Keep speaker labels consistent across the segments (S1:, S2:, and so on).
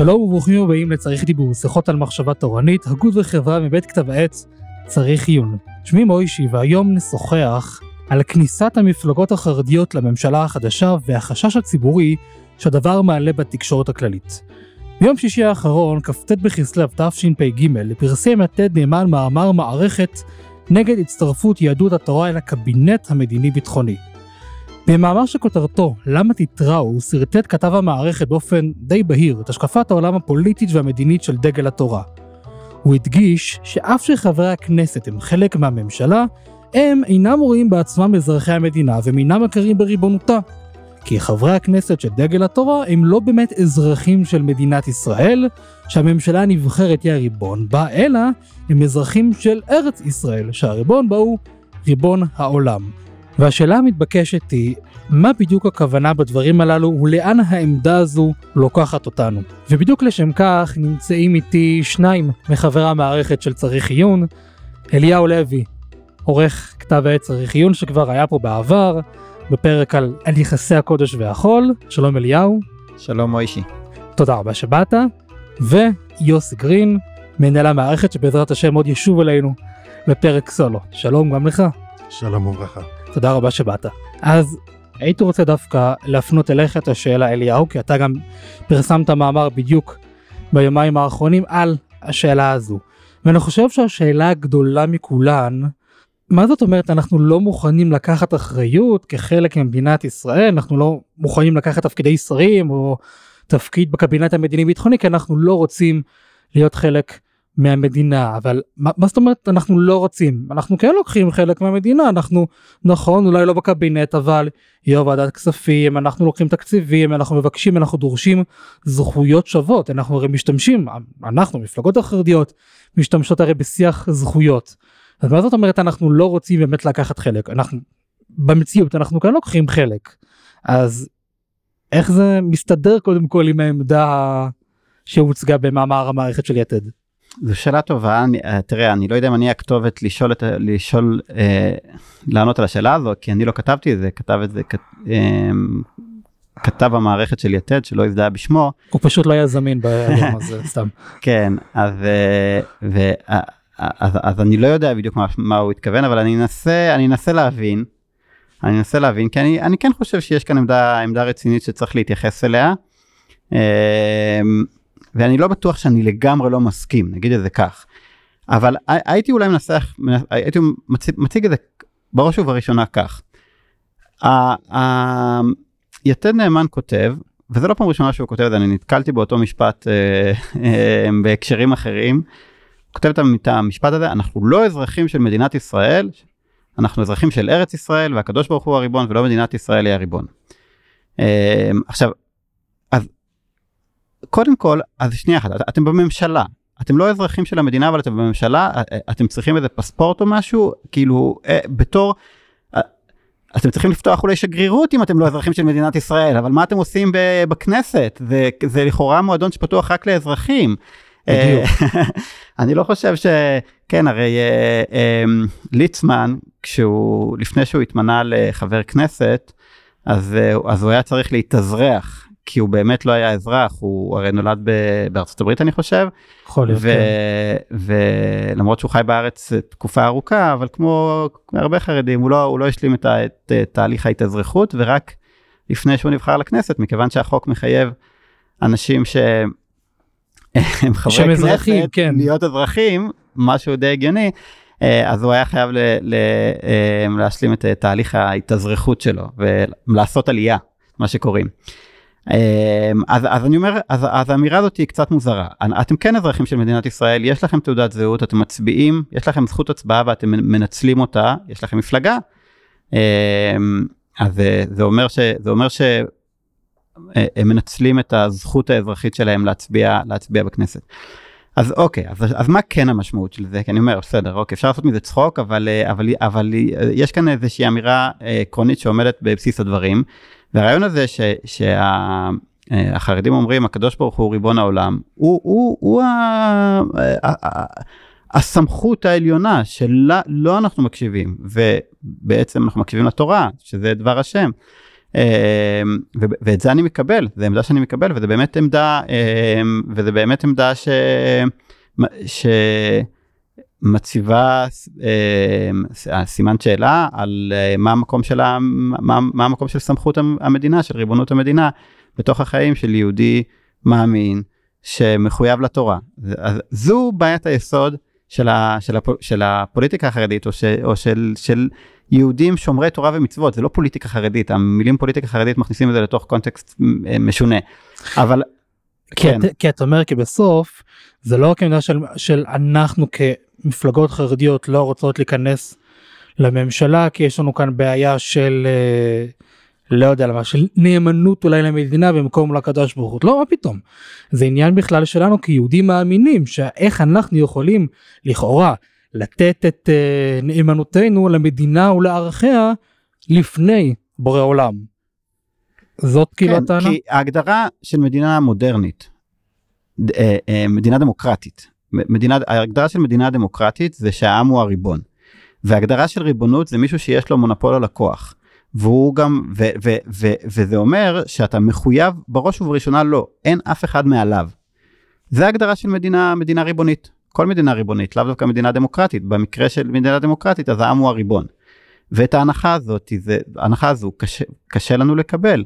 S1: שלום וברוכים הבאים לצריך דיבור, שיחות על מחשבה תורנית, הגות וחברה מבית כתב העת צריך עיון. שמי מוישי והיום נשוחח על כניסת המפלגות החרדיות לממשלה החדשה והחשש הציבורי שהדבר מעלה בתקשורת הכללית. ביום שישי האחרון, כ"ט בכסלו תשפ"ג, פרסם יתד נאמן מאמר מערכת נגד הצטרפות יהדות התורה אל הקבינט המדיני-ביטחוני. במאמר שכותרתו "למה תתראו" שרטט כתב המערכת באופן די בהיר את השקפת העולם הפוליטית והמדינית של דגל התורה. הוא הדגיש שאף שחברי הכנסת הם חלק מהממשלה, הם אינם רואים בעצמם אזרחי המדינה והם אינם מכירים בריבונותה. כי חברי הכנסת של דגל התורה הם לא באמת אזרחים של מדינת ישראל, שהממשלה הנבחרת היא הריבון בה, אלא הם אזרחים של ארץ ישראל, שהריבון בה הוא ריבון העולם. והשאלה המתבקשת היא, מה בדיוק הכוונה בדברים הללו ולאן העמדה הזו לוקחת אותנו? ובדיוק לשם כך נמצאים איתי שניים מחברי המערכת של צריך עיון, אליהו לוי, עורך כתב העת צריך עיון שכבר היה פה בעבר, בפרק על, על יחסי הקודש והחול. שלום אליהו.
S2: שלום מוישי.
S1: תודה רבה שבאת. ויוסי גרין, מנהל המערכת שבעזרת השם עוד ישוב אלינו בפרק סולו. שלום גם לך.
S3: שלום וברכה.
S1: תודה רבה שבאת. אז הייתי רוצה דווקא להפנות אליך את השאלה אליהו, כי אתה גם פרסמת מאמר בדיוק ביומיים האחרונים על השאלה הזו. ואני חושב שהשאלה הגדולה מכולן, מה זאת אומרת אנחנו לא מוכנים לקחת אחריות כחלק ממדינת ישראל, אנחנו לא מוכנים לקחת תפקידי שרים או תפקיד בקבינט המדיני ביטחוני, כי אנחנו לא רוצים להיות חלק מהמדינה אבל מה, מה זאת אומרת אנחנו לא רוצים אנחנו כן לוקחים חלק מהמדינה אנחנו נכון אולי לא בקבינט אבל יו"ר ועדת כספים אנחנו לוקחים תקציבים אנחנו מבקשים אנחנו דורשים זכויות שוות אנחנו הרי משתמשים אנחנו מפלגות החרדיות משתמשות הרי בשיח זכויות. אז מה זאת אומרת אנחנו לא רוצים באמת לקחת חלק אנחנו במציאות אנחנו כאן לוקחים חלק אז איך זה מסתדר קודם כל עם העמדה שהוצגה במאמר המערכת של יתד.
S2: זו שאלה טובה אני, אה, תראה אני לא יודע אם אני הכתובת לשאול את לשאול אה, לענות על השאלה הזו כי אני לא כתבתי את זה כתב את זה כת, אה, כתב המערכת של יתד שלא הזדהה בשמו
S1: הוא פשוט לא היה זמין ביום הזה סתם
S2: כן אז אה, ו, אה, אז, אז אני לא יודע בדיוק מה, מה הוא התכוון אבל אני אנסה אני אנסה להבין. אני אנסה להבין כי אני אני כן חושב שיש כאן עמדה עמדה רצינית שצריך להתייחס אליה. אה, ואני לא בטוח שאני לגמרי לא מסכים, נגיד את זה כך. אבל הייתי אולי מנסח, הייתי מציג, מציג את זה בראש ובראשונה כך. יתד נאמן כותב, וזה לא פעם ראשונה שהוא כותב את זה, אני נתקלתי באותו משפט אה, אה, בהקשרים אחרים. כותב את המשפט הזה, אנחנו לא אזרחים של מדינת ישראל, אנחנו אזרחים של ארץ ישראל והקדוש ברוך הוא הריבון ולא מדינת ישראל היא הריבון. אה, עכשיו קודם כל, אז שנייה אחת, אתם בממשלה, אתם לא אזרחים של המדינה אבל אתם בממשלה, אתם צריכים איזה פספורט או משהו, כאילו אה, בתור, אה, אתם צריכים לפתוח אולי שגרירות אם אתם לא אזרחים של מדינת ישראל, אבל מה אתם עושים בכנסת? זה, זה לכאורה מועדון שפתוח רק לאזרחים.
S1: אה,
S2: אני לא חושב ש... כן, הרי ליצמן, כשהוא, לפני שהוא התמנה לחבר כנסת, אז, אז הוא היה צריך להתאזרח כי הוא באמת לא היה אזרח, הוא הרי נולד בארצות הברית אני חושב.
S1: יכול להיות, כן.
S2: ולמרות שהוא חי בארץ תקופה ארוכה, אבל כמו הרבה חרדים, הוא לא, הוא לא השלים את, את, את תהליך ההתאזרחות, ורק לפני שהוא נבחר לכנסת, מכיוון שהחוק מחייב אנשים שהם חברי כנסת, אזרחים, כן. להיות אזרחים, משהו די הגיוני. אה, אז הוא היה חייב ל, ל, אה, להשלים את תהליך ההתאזרחות שלו ולעשות עלייה, מה שקוראים. אמ, אז, אז אני אומר, אז, אז האמירה הזאת היא קצת מוזרה. אתם כן אזרחים של מדינת ישראל, יש לכם תעודת זהות, אתם מצביעים, יש לכם זכות הצבעה ואתם מנצלים אותה, יש לכם מפלגה. אמ, אז זה אומר, ש, זה אומר שהם אה, מנצלים את הזכות האזרחית שלהם להצביע, להצביע בכנסת. אז אוקיי, אז, אז מה כן המשמעות של זה? כי אני אומר, בסדר, אוקיי, אפשר לעשות מזה צחוק, אבל, אה, אבל, אבל אה, יש כאן איזושהי אמירה עקרונית שעומדת בבסיס הדברים. והרעיון הזה ש, שהחרדים אומרים הקדוש ברוך הוא ריבון העולם, הוא, הוא, הוא ה, ה, ה, הסמכות העליונה שלה לא אנחנו מקשיבים, ובעצם אנחנו מקשיבים לתורה, שזה דבר השם. ואת זה אני מקבל, זו עמדה שאני מקבל, וזה באמת עמדה, וזה באמת עמדה ש... ש... מציבה אה, סימן שאלה על אה, מה המקום של, מה, מה המקום של סמכות המדינה, של ריבונות המדינה, בתוך החיים של יהודי מאמין שמחויב לתורה. אז זו בעיית היסוד של, ה, של, הפ, של הפוליטיקה החרדית או, ש, או של, של יהודים שומרי תורה ומצוות, זה לא פוליטיקה חרדית, המילים פוליטיקה חרדית מכניסים את זה לתוך קונטקסט אה, משונה. אבל
S1: כן. כי, כי אתה אומר כי בסוף זה לא רק עמדה של, של אנחנו כמפלגות חרדיות לא רוצות להיכנס לממשלה כי יש לנו כאן בעיה של אה, לא יודע למה של נאמנות אולי למדינה במקום לקדוש ברוך הוא לא מה פתאום זה עניין בכלל שלנו כיהודים מאמינים שאיך אנחנו יכולים לכאורה לתת את uh, נאמנותנו למדינה ולערכיה לפני בורא עולם. זאת כאילו
S2: כן,
S1: הטענה?
S2: כי ההגדרה של מדינה מודרנית, אה, מדינה דמוקרטית, מדינה, ההגדרה של מדינה דמוקרטית זה שהעם הוא הריבון. והגדרה של ריבונות זה מישהו שיש לו מונופול על הכוח. והוא גם, ו, ו, ו, ו, וזה אומר שאתה מחויב בראש ובראשונה לא, אין אף אחד מעליו. זה הגדרה של מדינה, מדינה ריבונית. כל מדינה ריבונית, לאו דווקא מדינה דמוקרטית. במקרה של מדינה דמוקרטית אז העם הוא הריבון. ואת ההנחה הזאת, זה, ההנחה הזו קשה, קשה לנו לקבל.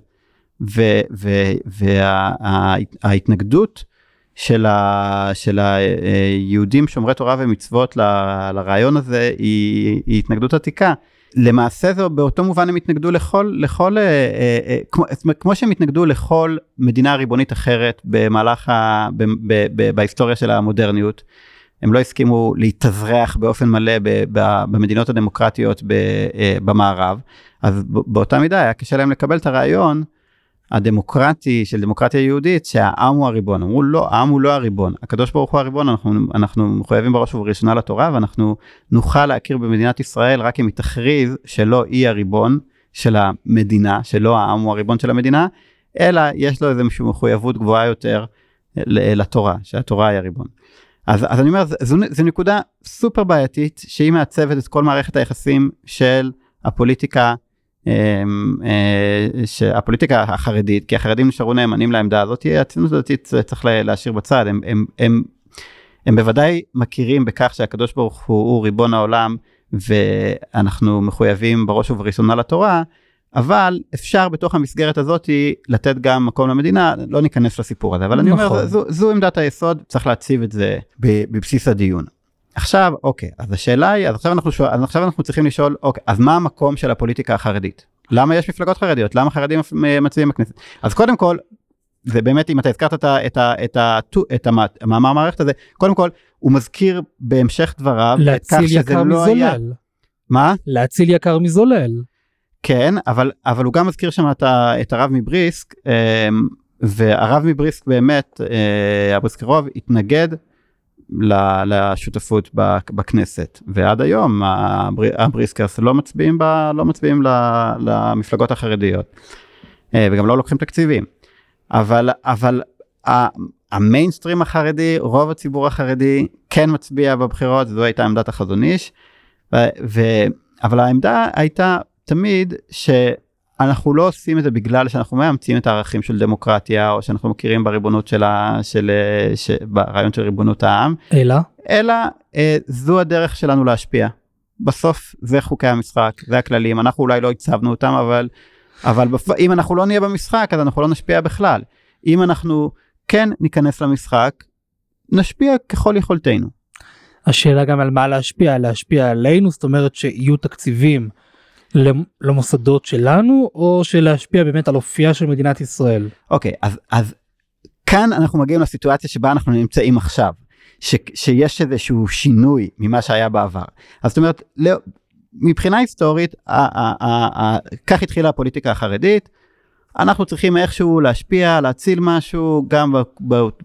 S2: וההתנגדות של, ה, של היהודים שומרי תורה ומצוות ל, לרעיון הזה היא, היא התנגדות עתיקה. למעשה זה באותו מובן הם התנגדו לכל, לכל, אה, אה, אה, כמו, כמו שהם התנגדו לכל מדינה ריבונית אחרת במהלך, ה, ב, ב, ב, בהיסטוריה של המודרניות. הם לא הסכימו להתאזרח באופן מלא ב, ב, במדינות הדמוקרטיות ב, אה, במערב, אז באותה מידה היה קשה להם לקבל את הרעיון הדמוקרטי של דמוקרטיה יהודית שהעם הוא הריבון אמרו לא העם הוא לא הריבון הקדוש ברוך הוא הריבון אנחנו אנחנו מחויבים בראש ובראשונה לתורה ואנחנו נוכל להכיר במדינת ישראל רק אם היא תכריז שלא היא הריבון של המדינה שלא העם הוא הריבון של המדינה אלא יש לו איזושהי מחויבות גבוהה יותר לתורה שהתורה היא הריבון. אז, אז אני אומר זו, זו נקודה סופר בעייתית שהיא מעצבת את כל מערכת היחסים של הפוליטיקה שהפוליטיקה החרדית, כי החרדים נשארו נאמנים לעמדה הזאת, הציונות הדתית צריך להשאיר בצד, הם, הם, הם, הם בוודאי מכירים בכך שהקדוש ברוך הוא הוא ריבון העולם ואנחנו מחויבים בראש ובראשונה לתורה, אבל אפשר בתוך המסגרת הזאת לתת גם מקום למדינה, לא ניכנס לסיפור הזה, אבל נכון. אני אומר. זו, זו עמדת היסוד, צריך להציב את זה בבסיס הדיון. עכשיו אוקיי אז השאלה היא אז עכשיו אנחנו שואל אז עכשיו אנחנו צריכים לשאול אוקיי אז מה המקום של הפוליטיקה החרדית למה יש מפלגות חרדיות למה חרדים מצביעים בכנסת אז קודם כל זה באמת אם אתה הזכרת את, ה, את, ה, את, ה, את המאמר המערכת הזה קודם כל הוא מזכיר בהמשך דבריו
S1: להציל יקר לא מזולל. היה...
S2: מה?
S1: להציל יקר מזולל.
S2: כן אבל אבל הוא גם מזכיר שם את, את הרב מבריסק אמ, והרב מבריסק באמת אה, הבריסקרוב התנגד לשותפות בכנסת. ועד היום הבריסקרס לא מצביעים, ב, לא מצביעים למפלגות החרדיות. אה, וגם לא לוקחים תקציבים. אבל אבל המיינסטרים החרדי רוב הציבור החרדי כן מצביע בבחירות זו הייתה עמדת החזון איש. ו, ו, אבל העמדה הייתה תמיד ש... אנחנו לא עושים את זה בגלל שאנחנו מאמצים את הערכים של דמוקרטיה או שאנחנו מכירים בריבונות שלה של, ש, ברעיון של ריבונות העם
S1: אלא
S2: אלא אה, זו הדרך שלנו להשפיע. בסוף זה חוקי המשחק זה הכללים אנחנו אולי לא הצבנו אותם אבל אבל בפ... אם אנחנו לא נהיה במשחק אז אנחנו לא נשפיע בכלל אם אנחנו כן ניכנס למשחק נשפיע ככל יכולתנו.
S1: השאלה גם על מה להשפיע להשפיע עלינו זאת אומרת שיהיו תקציבים. למוסדות שלנו או שלהשפיע באמת על אופייה של מדינת ישראל.
S2: אוקיי okay, אז אז כאן אנחנו מגיעים לסיטואציה שבה אנחנו נמצאים עכשיו ש, שיש איזשהו שינוי ממה שהיה בעבר אז זאת אומרת לא, מבחינה היסטורית ה, ה, ה, ה, כך התחילה הפוליטיקה החרדית. אנחנו צריכים איכשהו להשפיע להציל משהו גם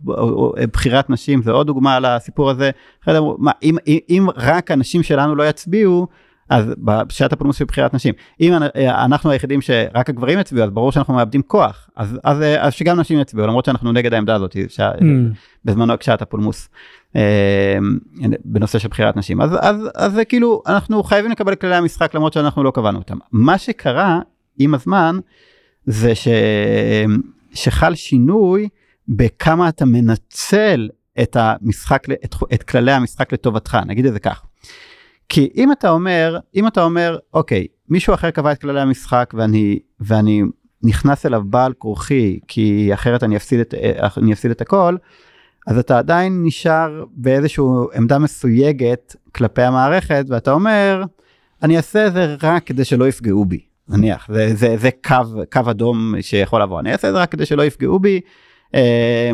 S2: בבחירת נשים זה עוד דוגמה לסיפור הזה. אם, אם רק הנשים שלנו לא יצביעו אז בשעת הפולמוס של בחירת נשים. אם אנחנו היחידים שרק הגברים יצביעו אז ברור שאנחנו מאבדים כוח. אז אז אז שגם נשים יצביעו למרות שאנחנו נגד העמדה הזאת ש... mm. בזמנו כשעת הפולמוס אה, בנושא של בחירת נשים. אז אז אז זה כאילו אנחנו חייבים לקבל כללי המשחק למרות שאנחנו לא קבענו אותם. מה שקרה עם הזמן זה ש... שחל שינוי בכמה אתה מנצל את המשחק, את, את כללי המשחק לטובתך, נגיד את זה כך. כי אם אתה אומר, אם אתה אומר, אוקיי, מישהו אחר קבע את כללי המשחק ואני, ואני נכנס אליו בעל כורחי, כי אחרת אני אפסיד את, אני אפסיד את הכל, אז אתה עדיין נשאר באיזושהי עמדה מסויגת כלפי המערכת, ואתה אומר, אני אעשה את זה רק כדי שלא יפגעו בי, נניח, זה, זה, זה קו, קו אדום שיכול לבוא, אני אעשה את זה רק כדי שלא יפגעו בי,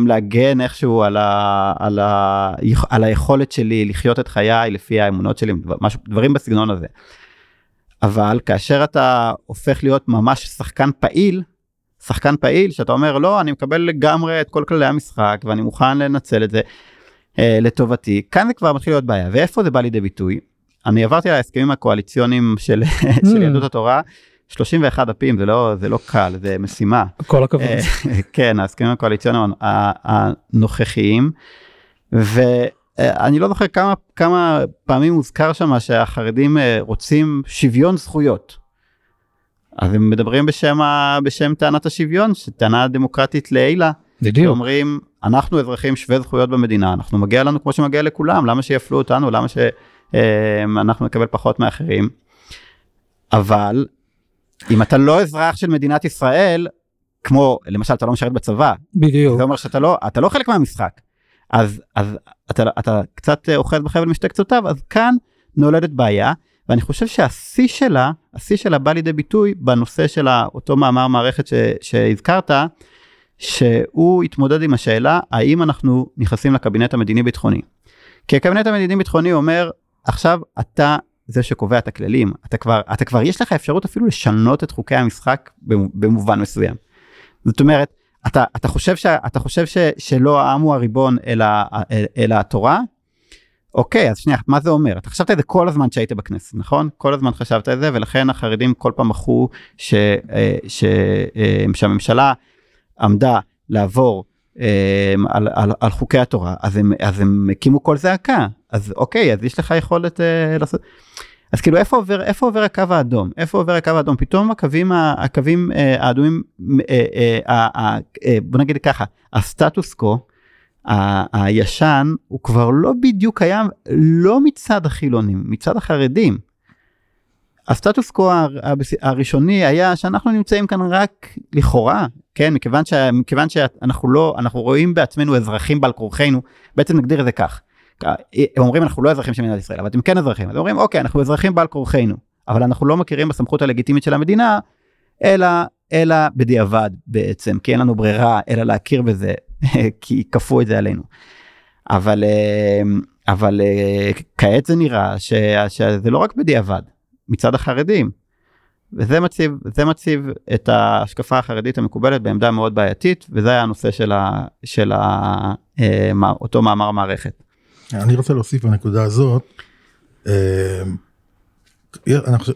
S2: להגן איכשהו על, ה, על, ה, על היכולת שלי לחיות את חיי לפי האמונות שלי, משהו, דברים בסגנון הזה. אבל כאשר אתה הופך להיות ממש שחקן פעיל, שחקן פעיל שאתה אומר לא אני מקבל לגמרי את כל כללי המשחק ואני מוכן לנצל את זה אה, לטובתי כאן זה כבר מתחיל להיות בעיה ואיפה זה בא לידי ביטוי. אני עברתי על ההסכמים הקואליציונים של, של mm. יהדות התורה 31 דפים זה לא זה לא קל זה משימה
S1: כל הכבוד אה,
S2: כן ההסכמים הקואליציוניים הנוכחיים. ואני לא זוכר כמה כמה פעמים הוזכר שם שהחרדים אה, רוצים שוויון זכויות. אז הם מדברים בשם, ה... בשם טענת השוויון, שטענה דמוקרטית לעילה. בדיוק. שאומרים, אנחנו אזרחים שווי זכויות במדינה, אנחנו מגיע לנו כמו שמגיע לכולם, למה שיפלו אותנו, למה שאנחנו נקבל פחות מאחרים. אבל אם אתה לא אזרח של מדינת ישראל, כמו למשל אתה לא משרת בצבא,
S1: בדיוק.
S2: זה אומר שאתה לא, אתה לא חלק מהמשחק. אז, אז אתה, אתה קצת אוחז בחבל משתי קצותיו, אז כאן נולדת בעיה. ואני חושב שהשיא שלה, השיא שלה בא לידי ביטוי בנושא של אותו מאמר מערכת ש, שהזכרת, שהוא התמודד עם השאלה האם אנחנו נכנסים לקבינט המדיני ביטחוני. כי הקבינט המדיני ביטחוני אומר עכשיו אתה זה שקובע את הכללים אתה כבר אתה כבר יש לך אפשרות אפילו לשנות את חוקי המשחק במובן מסוים. זאת אומרת אתה אתה חושב שאתה חושב ש, שלא העם הוא הריבון אלא אלא התורה אוקיי, אז שנייה, מה זה אומר? אתה חשבת את זה כל הזמן שהיית בכנסת, נכון? כל הזמן חשבת את זה, ולכן החרדים כל פעם מחו ש, אה, ש, אה, שהממשלה עמדה לעבור אה, על, על, על חוקי התורה, אז הם, אז הם הקימו קול זעקה, אז אוקיי, אז יש לך יכולת לעשות... אז כאילו איפה עובר איפה עובר הקו האדום איפה עובר הקו האדום פתאום הקווים הקווים האדומים בוא נגיד ככה הסטטוס קו הישן הוא כבר לא בדיוק קיים לא מצד החילונים מצד החרדים. הסטטוס קוו הראשוני היה שאנחנו נמצאים כאן רק לכאורה כן מכיוון, ש, מכיוון שאנחנו לא אנחנו רואים בעצמנו אזרחים בעל כורחנו בעצם נגדיר את זה כך. הם אומרים אנחנו לא אזרחים של מדינת ישראל אבל אתם כן אזרחים אז אומרים אוקיי אנחנו אזרחים בעל כורחנו אבל אנחנו לא מכירים בסמכות הלגיטימית של המדינה אלא אלא בדיעבד בעצם כי אין לנו ברירה אלא להכיר בזה כי כפו את זה עלינו. אבל אה, אבל אה, כעת זה נראה ש, שזה לא רק בדיעבד מצד החרדים. וזה מציב זה מציב את ההשקפה החרדית המקובלת בעמדה מאוד בעייתית וזה היה הנושא של, ה, של ה, אה, אותו מאמר מערכת.
S3: אני רוצה להוסיף בנקודה הזאת.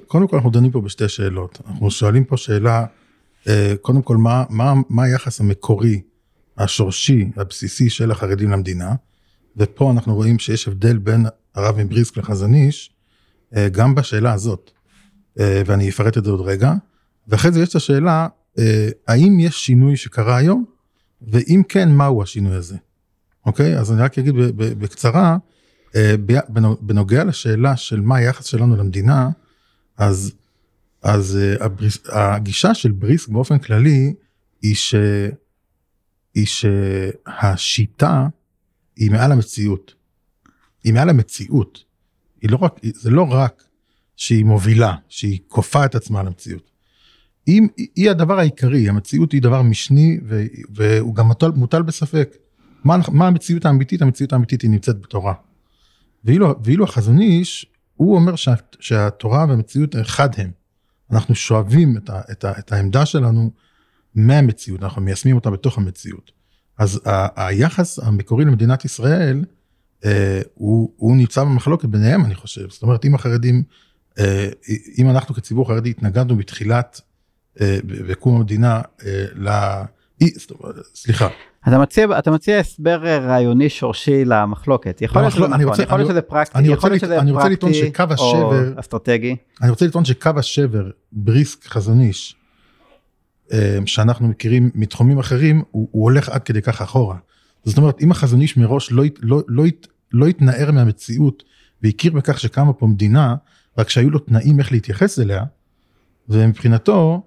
S3: קודם כל אנחנו דנים פה בשתי שאלות. אנחנו שואלים פה שאלה קודם כל מה מה מה היחס המקורי השורשי, הבסיסי של החרדים למדינה, ופה אנחנו רואים שיש הבדל בין הרב מבריסק לחזון איש, אה, גם בשאלה הזאת, אה, ואני אפרט את זה עוד רגע, ואחרי זה יש את השאלה, אה, האם יש שינוי שקרה היום, ואם כן, מהו השינוי הזה, אוקיי? אז אני רק אגיד בקצרה, בנוגע לשאלה של מה היחס שלנו למדינה, אז, אז הגישה של בריסק באופן כללי, היא ש... היא שהשיטה היא מעל המציאות. היא מעל המציאות. היא לא רק, זה לא רק שהיא מובילה, שהיא כופה את עצמה על המציאות. היא, היא הדבר העיקרי, המציאות היא דבר משני והוא גם מוטל, מוטל בספק. מה, מה המציאות האמיתית? המציאות האמיתית היא נמצאת בתורה. ואילו, ואילו החזון איש, הוא אומר שה, שהתורה והמציאות אחד הם. אנחנו שואבים את, ה, את, ה, את העמדה שלנו מהמציאות, אנחנו מיישמים אותה בתוך המציאות. אז ה- היחס המקורי למדינת ישראל, אה, הוא, הוא נמצא במחלוקת ביניהם, אני חושב. זאת אומרת, אם החרדים, אה, אם אנחנו כציבור חרדי התנגדנו בתחילת, אה, בקום המדינה, אה, ל... סליחה.
S2: אתה מציע, אתה מציע הסבר רעיוני שורשי למחלוקת, יכול להיות שזה נכון, יכול להיות שזה פרקטי, יכול להיות שזה פרקטי או אסטרטגי.
S3: אני רוצה לטעון שקו השבר, בריסק חזון איש, אה, שאנחנו מכירים מתחומים אחרים, הוא, הוא הולך עד כדי כך אחורה. זאת אומרת, אם החזון איש מראש לא, לא, לא, לא התנער מהמציאות והכיר בכך שקמה פה מדינה, רק שהיו לו תנאים איך להתייחס אליה, ומבחינתו,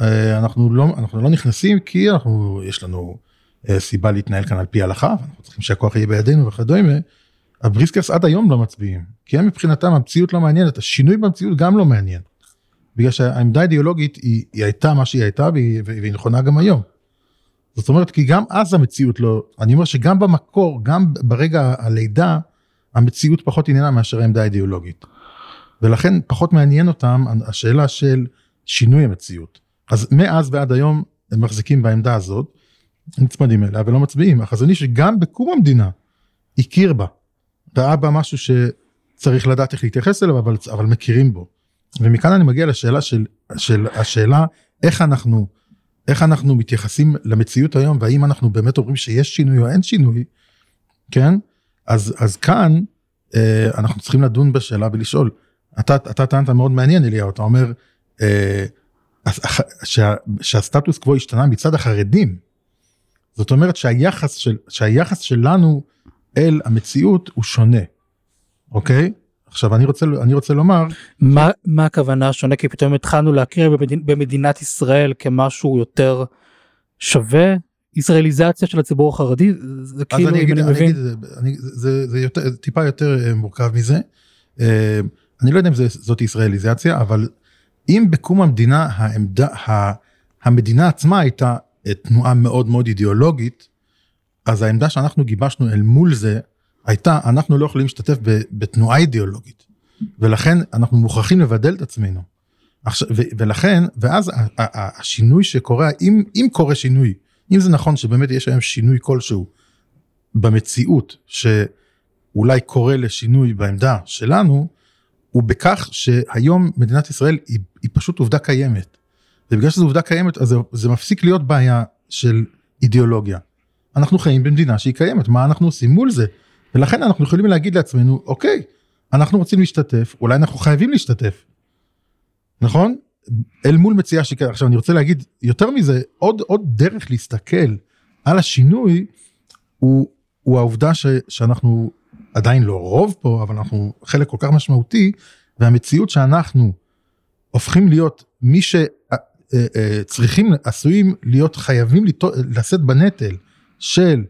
S3: אה, אנחנו לא, אנחנו לא נכנסים כי אנחנו, יש לנו אה, סיבה להתנהל כאן על פי ההלכה, ואנחנו צריכים שהכוח יהיה בידינו וכדומה, הבריסקרס עד היום לא מצביעים, כי הם מבחינתם המציאות לא מעניינת, השינוי במציאות גם לא מעניין. בגלל שהעמדה האידיאולוגית היא, היא הייתה מה שהיא הייתה והיא, והיא נכונה גם היום. זאת אומרת כי גם אז המציאות לא, אני אומר שגם במקור, גם ברגע הלידה, המציאות פחות עניינה מאשר העמדה האידיאולוגית. ולכן פחות מעניין אותם השאלה של שינוי המציאות. אז מאז ועד היום הם מחזיקים בעמדה הזאת, נצמדים אליה ולא מצביעים. החזון איש שגם בקום המדינה הכיר בה, ראה בה משהו שצריך לדעת איך להתייחס אליו, אבל, אבל מכירים בו. ומכאן אני מגיע לשאלה של, של השאלה איך אנחנו, איך אנחנו מתייחסים למציאות היום, והאם אנחנו באמת אומרים שיש שינוי או אין שינוי, כן? אז, אז כאן אה, אנחנו צריכים לדון בשאלה ולשאול. אתה, אתה טענת מאוד מעניין אליהו, אתה אומר אה, שה, שהסטטוס קוו השתנה מצד החרדים. זאת אומרת שהיחס, של, שהיחס שלנו אל המציאות הוא שונה, אוקיי? עכשיו אני רוצה, אני רוצה לומר,
S1: מה, מה הכוונה שונה כי פתאום התחלנו להכיר במדינ, במדינת ישראל כמשהו יותר שווה ישראליזציה של הציבור החרדי זה כאילו
S3: אני
S1: אם
S3: אגיד,
S1: אני
S3: אני
S1: מבין
S3: אגיד, זה, אני, זה, זה יותר, זה טיפה יותר אה, מורכב מזה. אה, אני לא יודע אם זה, זאת ישראליזציה, אבל אם בקום המדינה העמדה, ה, המדינה עצמה הייתה תנועה מאוד מאוד אידיאולוגית, אז העמדה שאנחנו גיבשנו אל מול זה הייתה, אנחנו לא יכולים להשתתף בתנועה אידיאולוגית, ולכן אנחנו מוכרחים לבדל את עצמנו. עכשיו, ולכן, ואז השינוי שקורה, אם, אם קורה שינוי, אם זה נכון שבאמת יש היום שינוי כלשהו במציאות, שאולי קורה לשינוי בעמדה שלנו, הוא בכך שהיום מדינת ישראל היא, היא פשוט עובדה קיימת. ובגלל שזו עובדה קיימת, אז זה, זה מפסיק להיות בעיה של אידיאולוגיה. אנחנו חיים במדינה שהיא קיימת, מה אנחנו עושים מול זה? ולכן אנחנו יכולים להגיד לעצמנו, אוקיי, אנחנו רוצים להשתתף, אולי אנחנו חייבים להשתתף. נכון? אל מול מציאה שקיימת. עכשיו אני רוצה להגיד יותר מזה, עוד, עוד דרך להסתכל על השינוי, הוא, הוא העובדה ש, שאנחנו עדיין לא רוב פה, אבל אנחנו חלק כל כך משמעותי, והמציאות שאנחנו הופכים להיות מי שצריכים, עשויים להיות חייבים לשאת בנטל של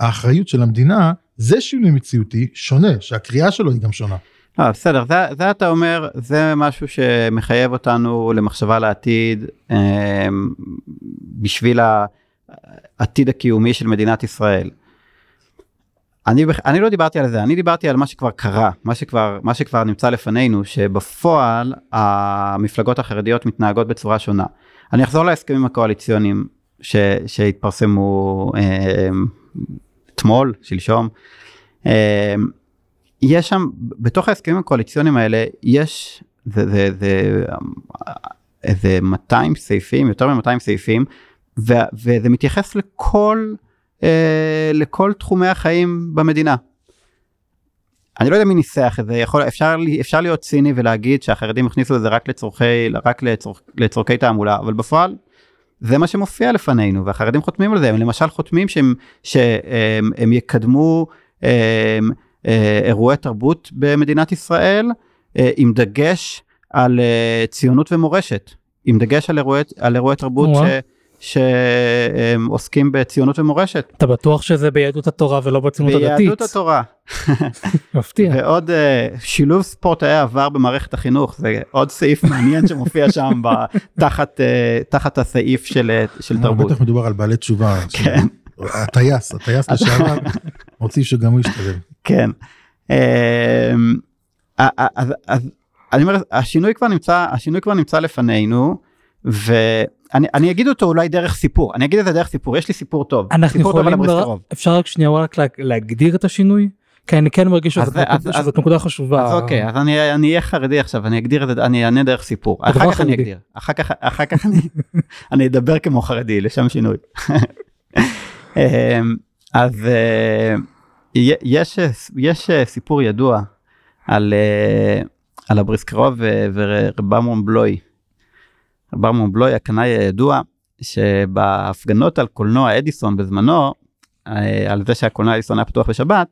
S3: האחריות של המדינה, זה שינוי מציאותי שונה, שהקריאה שלו היא גם שונה.
S2: לא, בסדר, זה, זה אתה אומר, זה משהו שמחייב אותנו למחשבה לעתיד, אה, בשביל העתיד הקיומי של מדינת ישראל. אני, אני לא דיברתי על זה, אני דיברתי על מה שכבר קרה, מה שכבר, מה שכבר נמצא לפנינו, שבפועל המפלגות החרדיות מתנהגות בצורה שונה. אני אחזור להסכמים הקואליציוניים ש, שהתפרסמו אה, אתמול, שלשום. אה, יש שם, בתוך ההסכמים הקואליציוניים האלה, יש, זה, איזה 200 סעיפים, יותר מ-200 סעיפים, ו, וזה מתייחס לכל, אה, לכל תחומי החיים במדינה. אני לא יודע מי ניסח את זה, יכול, אפשר, אפשר להיות ציני ולהגיד שהחרדים הכניסו את זה רק לצורכי, רק לצורכ, לצורכי תעמולה, אבל בפועל זה מה שמופיע לפנינו, והחרדים חותמים על זה, הם למשל חותמים שהם, שהם הם יקדמו הם, אה, אירועי תרבות במדינת ישראל, אה, עם דגש על אה, ציונות ומורשת, עם דגש על אירועי, על אירועי תרבות. ש, שעוסקים בציונות ומורשת.
S1: אתה בטוח שזה ביהדות התורה ולא בציונות הדתית
S2: ביהדות התורה.
S1: מפתיע
S2: ועוד uh, שילוב ספורטאי עבר במערכת החינוך זה עוד סעיף מעניין שמופיע שם תחת uh, תחת הסעיף של, אה, של תרבות.
S3: בטח מדובר על בעלי תשובה.
S2: כן.
S3: הטייס, הטייס לשעבר, רוצים שגם הוא ישתלב.
S2: כן. אמ, אז, אני אומר השינוי כבר נמצא השינוי כבר נמצא לפנינו ואני אני אגיד אותו אולי דרך סיפור אני אגיד את זה דרך סיפור יש לי סיפור טוב
S1: אנחנו
S2: סיפור טוב
S1: יכולים,
S2: הבריסקרוב.
S1: אפשר רק שנייה רק לה- להגדיר את השינוי? כי אני כן מרגיש שזאת
S2: אז-
S1: נקודה-
S2: אז-
S1: שזאת נקודה חשובה.
S2: אז אוקיי אז אני אני אהיה חרדי עכשיו אני אגדיר את זה אני אענה דרך סיפור אחר כך אני
S1: חרדי.
S2: אגדיר אחר כך אחר כך אני אני אדבר כמו חרדי לשם שינוי. אמ, אז אה, יש יש סיפור ידוע על אה, על הבריסקרוב ו- ורב אמנון בלוי. רב אמנון בלוי הקנאי הידוע שבהפגנות על קולנוע אדיסון בזמנו, אה, על זה שהקולנוע אדיסון היה פתוח בשבת,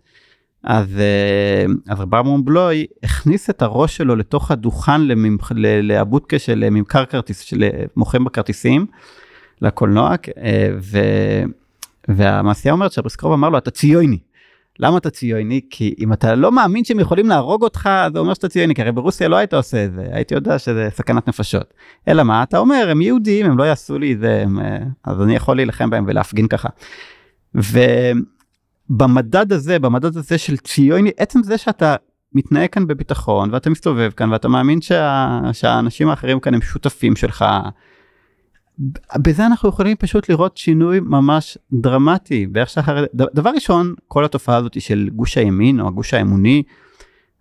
S2: אז, אה, אז ברמון בלוי הכניס את הראש שלו לתוך הדוכן לממח, לאבוטקה של ממכר כרטיס, של מוכרים בכרטיסים לקולנוע, ו, והמעשייה אומרת שהבריסקרוב אמר לו אתה ציוני. למה אתה ציוני? כי אם אתה לא מאמין שהם יכולים להרוג אותך, זה אומר שאתה ציוני, כי הרי ברוסיה לא היית עושה את זה, הייתי יודע שזה סכנת נפשות. אלא מה, אתה אומר, הם יהודים, הם לא יעשו לי את זה, הם, אה, אז אני יכול להילחם בהם ולהפגין ככה. ובמדד הזה, במדד הזה של ציוני, עצם זה שאתה מתנהג כאן בביטחון, ואתה מסתובב כאן, ואתה מאמין שה, שהאנשים האחרים כאן הם שותפים שלך, בזה אנחנו יכולים פשוט לראות שינוי ממש דרמטי באיך שהחרד... דבר ראשון כל התופעה הזאת של גוש הימין או הגוש האמוני.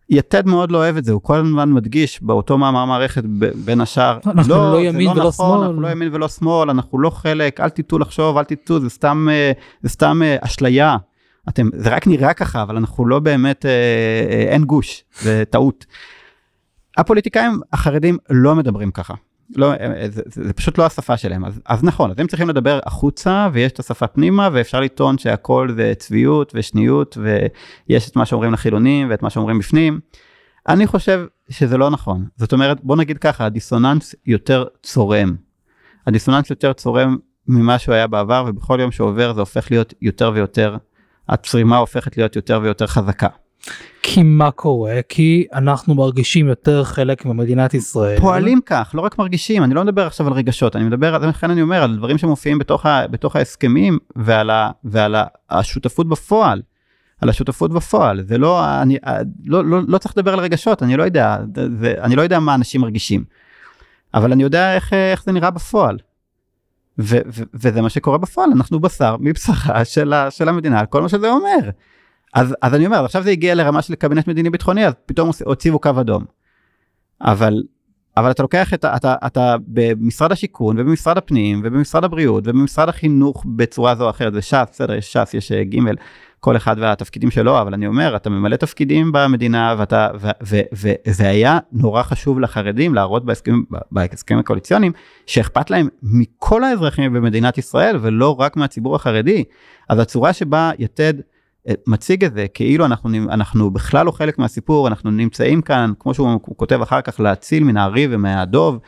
S2: יתד מאוד לא אוהב את זה הוא כל הזמן מדגיש באותו מאמר מערכת בין השאר
S1: אנחנו לא, לא ימין לא ולא נכון, שמאל
S2: אנחנו לא ימין ולא שמאל אנחנו לא חלק אל תטעו לחשוב אל תטעו זה סתם אה, זה סתם אה, אשליה אתם זה רק נראה ככה אבל אנחנו לא באמת אה, אין גוש זה טעות. הפוליטיקאים החרדים לא מדברים ככה לא, זה, זה, זה פשוט לא השפה שלהם, אז, אז נכון, אז הם צריכים לדבר החוצה ויש את השפה פנימה ואפשר לטעון שהכל זה צביעות ושניות ויש את מה שאומרים לחילונים ואת מה שאומרים בפנים. אני חושב שזה לא נכון, זאת אומרת בוא נגיד ככה, הדיסוננס יותר צורם. הדיסוננס יותר צורם ממה שהוא היה בעבר ובכל יום שעובר זה הופך להיות יותר ויותר, הצרימה הופכת להיות יותר ויותר חזקה.
S1: כי מה קורה? כי אנחנו מרגישים יותר חלק ממדינת ישראל.
S2: פועלים כך, לא רק מרגישים, אני לא מדבר עכשיו על רגשות, אני מדבר, לכן אני אומר, על דברים שמופיעים בתוך, ה, בתוך ההסכמים ועל, ה, ועל ה, השותפות בפועל. על השותפות בפועל, זה לא, אני לא, לא, לא צריך לדבר על רגשות, אני לא יודע, זה, אני לא יודע מה אנשים מרגישים. אבל אני יודע איך, איך זה נראה בפועל. ו, ו, וזה מה שקורה בפועל, אנחנו בשר מבשרה של, של המדינה, כל מה שזה אומר. אז, אז אני אומר, עכשיו זה הגיע לרמה של קבינט מדיני ביטחוני, אז פתאום הוציבו קו אדום. אבל, אבל אתה לוקח את, אתה, אתה במשרד השיכון ובמשרד הפנים ובמשרד הבריאות ובמשרד החינוך בצורה זו או אחרת, זה ש"ס, בסדר, יש ש"ס, יש אה, ג', כל אחד והתפקידים שלו, אבל אני אומר, אתה ממלא תפקידים במדינה ואתה, וזה היה נורא חשוב לחרדים להראות בהסכמים, בהסכמים הקואליציוניים, שאכפת להם מכל האזרחים במדינת ישראל ולא רק מהציבור החרדי. אז הצורה שבה יתד מציג את זה כאילו אנחנו אנחנו בכלל לא חלק מהסיפור אנחנו נמצאים כאן כמו שהוא כותב אחר כך להציל מן הארי ומהדוב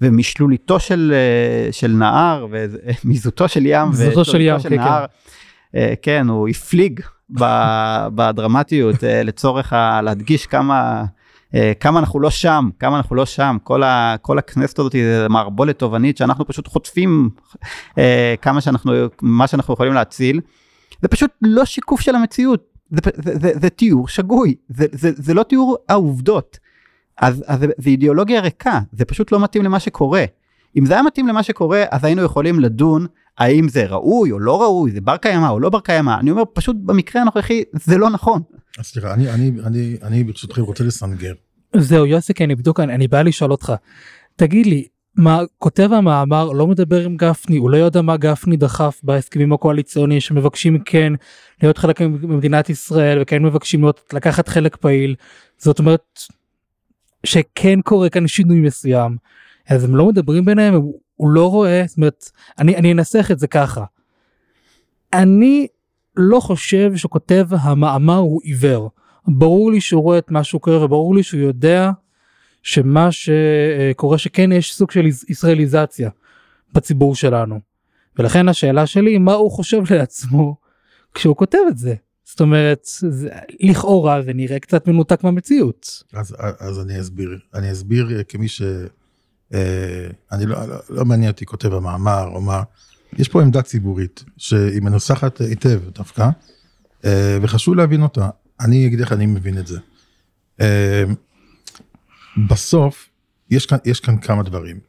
S2: ומשלוליתו של אה, של נהר ומזוטו של ים
S1: ושלוליתו של, ים,
S2: של כן, נהר. כן. אה, כן הוא הפליג בדרמטיות אה, לצורך להדגיש כמה כמה אנחנו לא שם כמה אנחנו לא שם כל, ה, כל הכנסת הזאת זה מערבולת תובענית שאנחנו פשוט חוטפים כמה שאנחנו מה שאנחנו יכולים להציל. זה פשוט לא שיקוף של המציאות, זה, זה, זה, זה תיאור שגוי, זה, זה, זה לא תיאור העובדות. אז, אז זה, זה אידיאולוגיה ריקה, זה פשוט לא מתאים למה שקורה. אם זה היה מתאים למה שקורה, אז היינו יכולים לדון האם זה ראוי או לא ראוי, זה בר קיימא או לא בר קיימא. אני אומר, פשוט במקרה הנוכחי זה לא נכון.
S3: אז סליחה, אני, אני, אני, אני ברשותכם רוצה לסנגר.
S1: זהו, יוסי, אני בדיוק, אני, אני בא לשאול אותך. תגיד לי, מה כותב המאמר לא מדבר עם גפני הוא לא יודע מה גפני דחף בהסכמים הקואליציוניים שמבקשים כן להיות חלק ממדינת ישראל וכן מבקשים להיות לקחת חלק פעיל. זאת אומרת שכן קורה כאן שינוי מסוים. אז הם לא מדברים ביניהם הוא, הוא לא רואה זאת אומרת אני אני אנסח את זה ככה. אני לא חושב שכותב המאמר הוא עיוור. ברור לי שהוא רואה את מה שהוא קורא וברור לי שהוא יודע שמה שקורה שכן יש סוג של ישראליזציה בציבור שלנו. ולכן השאלה שלי מה הוא חושב לעצמו כשהוא כותב את זה. זאת אומרת זה, לכאורה זה נראה קצת מנותק מהמציאות.
S3: אז, אז אני אסביר אני אסביר כמי ש... אה, אני לא, לא, לא מעניין אותי כותב המאמר או מה יש פה עמדה ציבורית שהיא מנוסחת היטב דווקא אה, וחשוב להבין אותה אני אגיד איך אני מבין את זה. אה, בסוף יש כאן, יש כאן כמה דברים.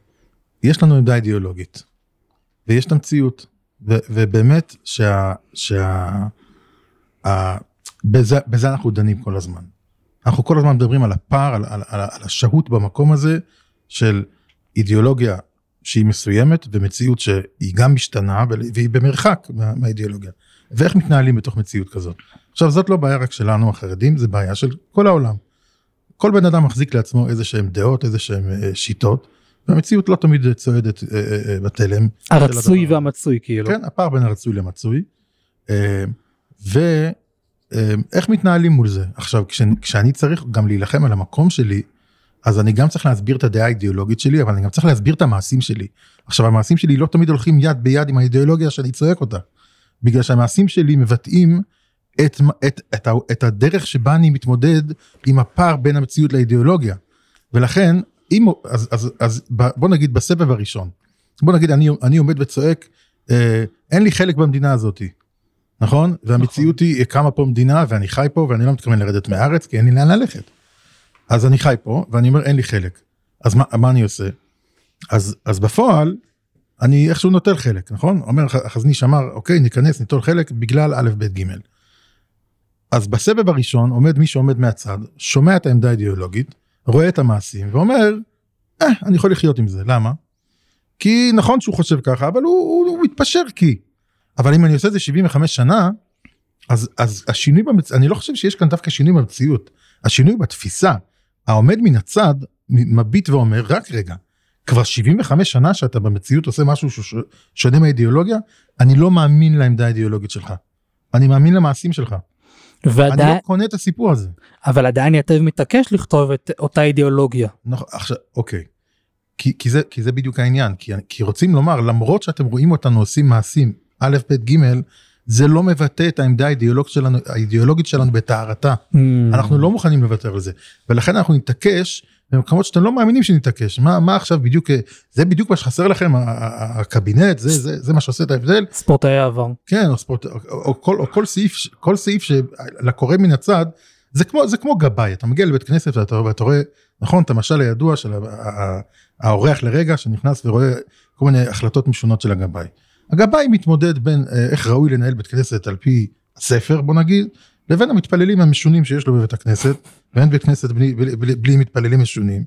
S3: יש לנו עמדה אידיאולוגית, ויש את המציאות, ו, ובאמת שה... שה ה, בזה, בזה אנחנו דנים כל הזמן. אנחנו כל הזמן מדברים על הפער, על, על, על, על השהות במקום הזה של אידיאולוגיה שהיא מסוימת ומציאות שהיא גם משתנה והיא במרחק מה, מהאידיאולוגיה. ואיך מתנהלים בתוך מציאות כזאת. עכשיו זאת לא בעיה רק שלנו החרדים, זה בעיה של כל העולם. כל בן אדם מחזיק לעצמו איזה שהם דעות, איזה שהם אה, שיטות, והמציאות לא תמיד צועדת אה, אה, בתלם.
S1: הרצוי. והמצוי כאילו.
S3: כן, הפער בין הרצוי למצוי. ואיך מתנהלים מול זה? עכשיו, כשאני צריך גם להילחם על המקום שלי, אז אני גם צריך להסביר את הדעה האידיאולוגית שלי, אבל אני גם צריך להסביר את המעשים שלי. עכשיו, המעשים שלי לא תמיד הולכים יד ביד עם האידיאולוגיה שאני צועק אותה. בגלל שהמעשים שלי מבטאים את, את, את, את הדרך שבה אני מתמודד עם הפער בין המציאות לאידיאולוגיה. ולכן, אם, אז, אז, אז בוא נגיד בסבב הראשון, בוא נגיד אני, אני עומד וצועק, אה, אין לי חלק במדינה הזאתי. נכון? והמציאות היא קמה פה מדינה ואני חי פה ואני לא מתכוון לרדת מהארץ כי אין לי לאן ללכת. אז אני חי פה ואני אומר אין לי חלק. אז מה, מה אני עושה? אז, אז בפועל אני איכשהו נוטל חלק, נכון? אומר החזניש אמר אוקיי ניכנס ניטול חלק בגלל א' ב' ג'. אז בסבב הראשון עומד מי שעומד מהצד, שומע את העמדה האידיאולוגית, רואה את המעשים ואומר, אה, אני יכול לחיות עם זה, למה? כי נכון שהוא חושב ככה, אבל הוא, הוא, הוא מתפשר כי. אבל אם אני עושה את זה 75 שנה, אז, אז השינוי במציאות, אני לא חושב שיש כאן דווקא שינוי במציאות, השינוי בתפיסה, העומד מן הצד מביט ואומר, רק רגע, כבר 75 שנה שאתה במציאות עושה משהו שונה מהאידיאולוגיה, אני לא מאמין לעמדה האידיאולוגית שלך. אני מאמין למעשים שלך. ועדיין... אני לא קונה את הסיפור הזה.
S1: אבל עדיין יתב מתעקש לכתוב את אותה אידיאולוגיה.
S3: נכון, עכשיו, אוקיי. כי, כי, זה, כי זה בדיוק העניין, כי, כי רוצים לומר, למרות שאתם רואים אותנו עושים מעשים א', ב', ג', זה לא מבטא את העמדה האידיאולוגית שלנו, האידיאולוגית שלנו בטהרתה. Mm. אנחנו לא מוכנים לוותר על זה. ולכן אנחנו נתעקש במקומות שאתם לא מאמינים שנתעקש. מה, מה עכשיו בדיוק, זה בדיוק מה שחסר לכם, הקבינט, זה, זה, זה מה שעושה את ההבדל.
S1: ספורטאי העבר.
S3: כן, או, ספורט, או, או, כל, או כל סעיף, כל סעיף שלקורא מן הצד, זה כמו, זה כמו גבאי, אתה מגיע לבית כנסת ואתה, ואתה רואה, נכון, את המשל הידוע של האורח לרגע שנכנס ורואה כל מיני החלטות משונות של הגבאי. הגבאי מתמודד בין אה, איך ראוי לנהל בית כנסת על פי הספר בוא נגיד לבין המתפללים המשונים שיש לו בבית הכנסת ואין בית כנסת בלי, בלי, בלי, בלי מתפללים משונים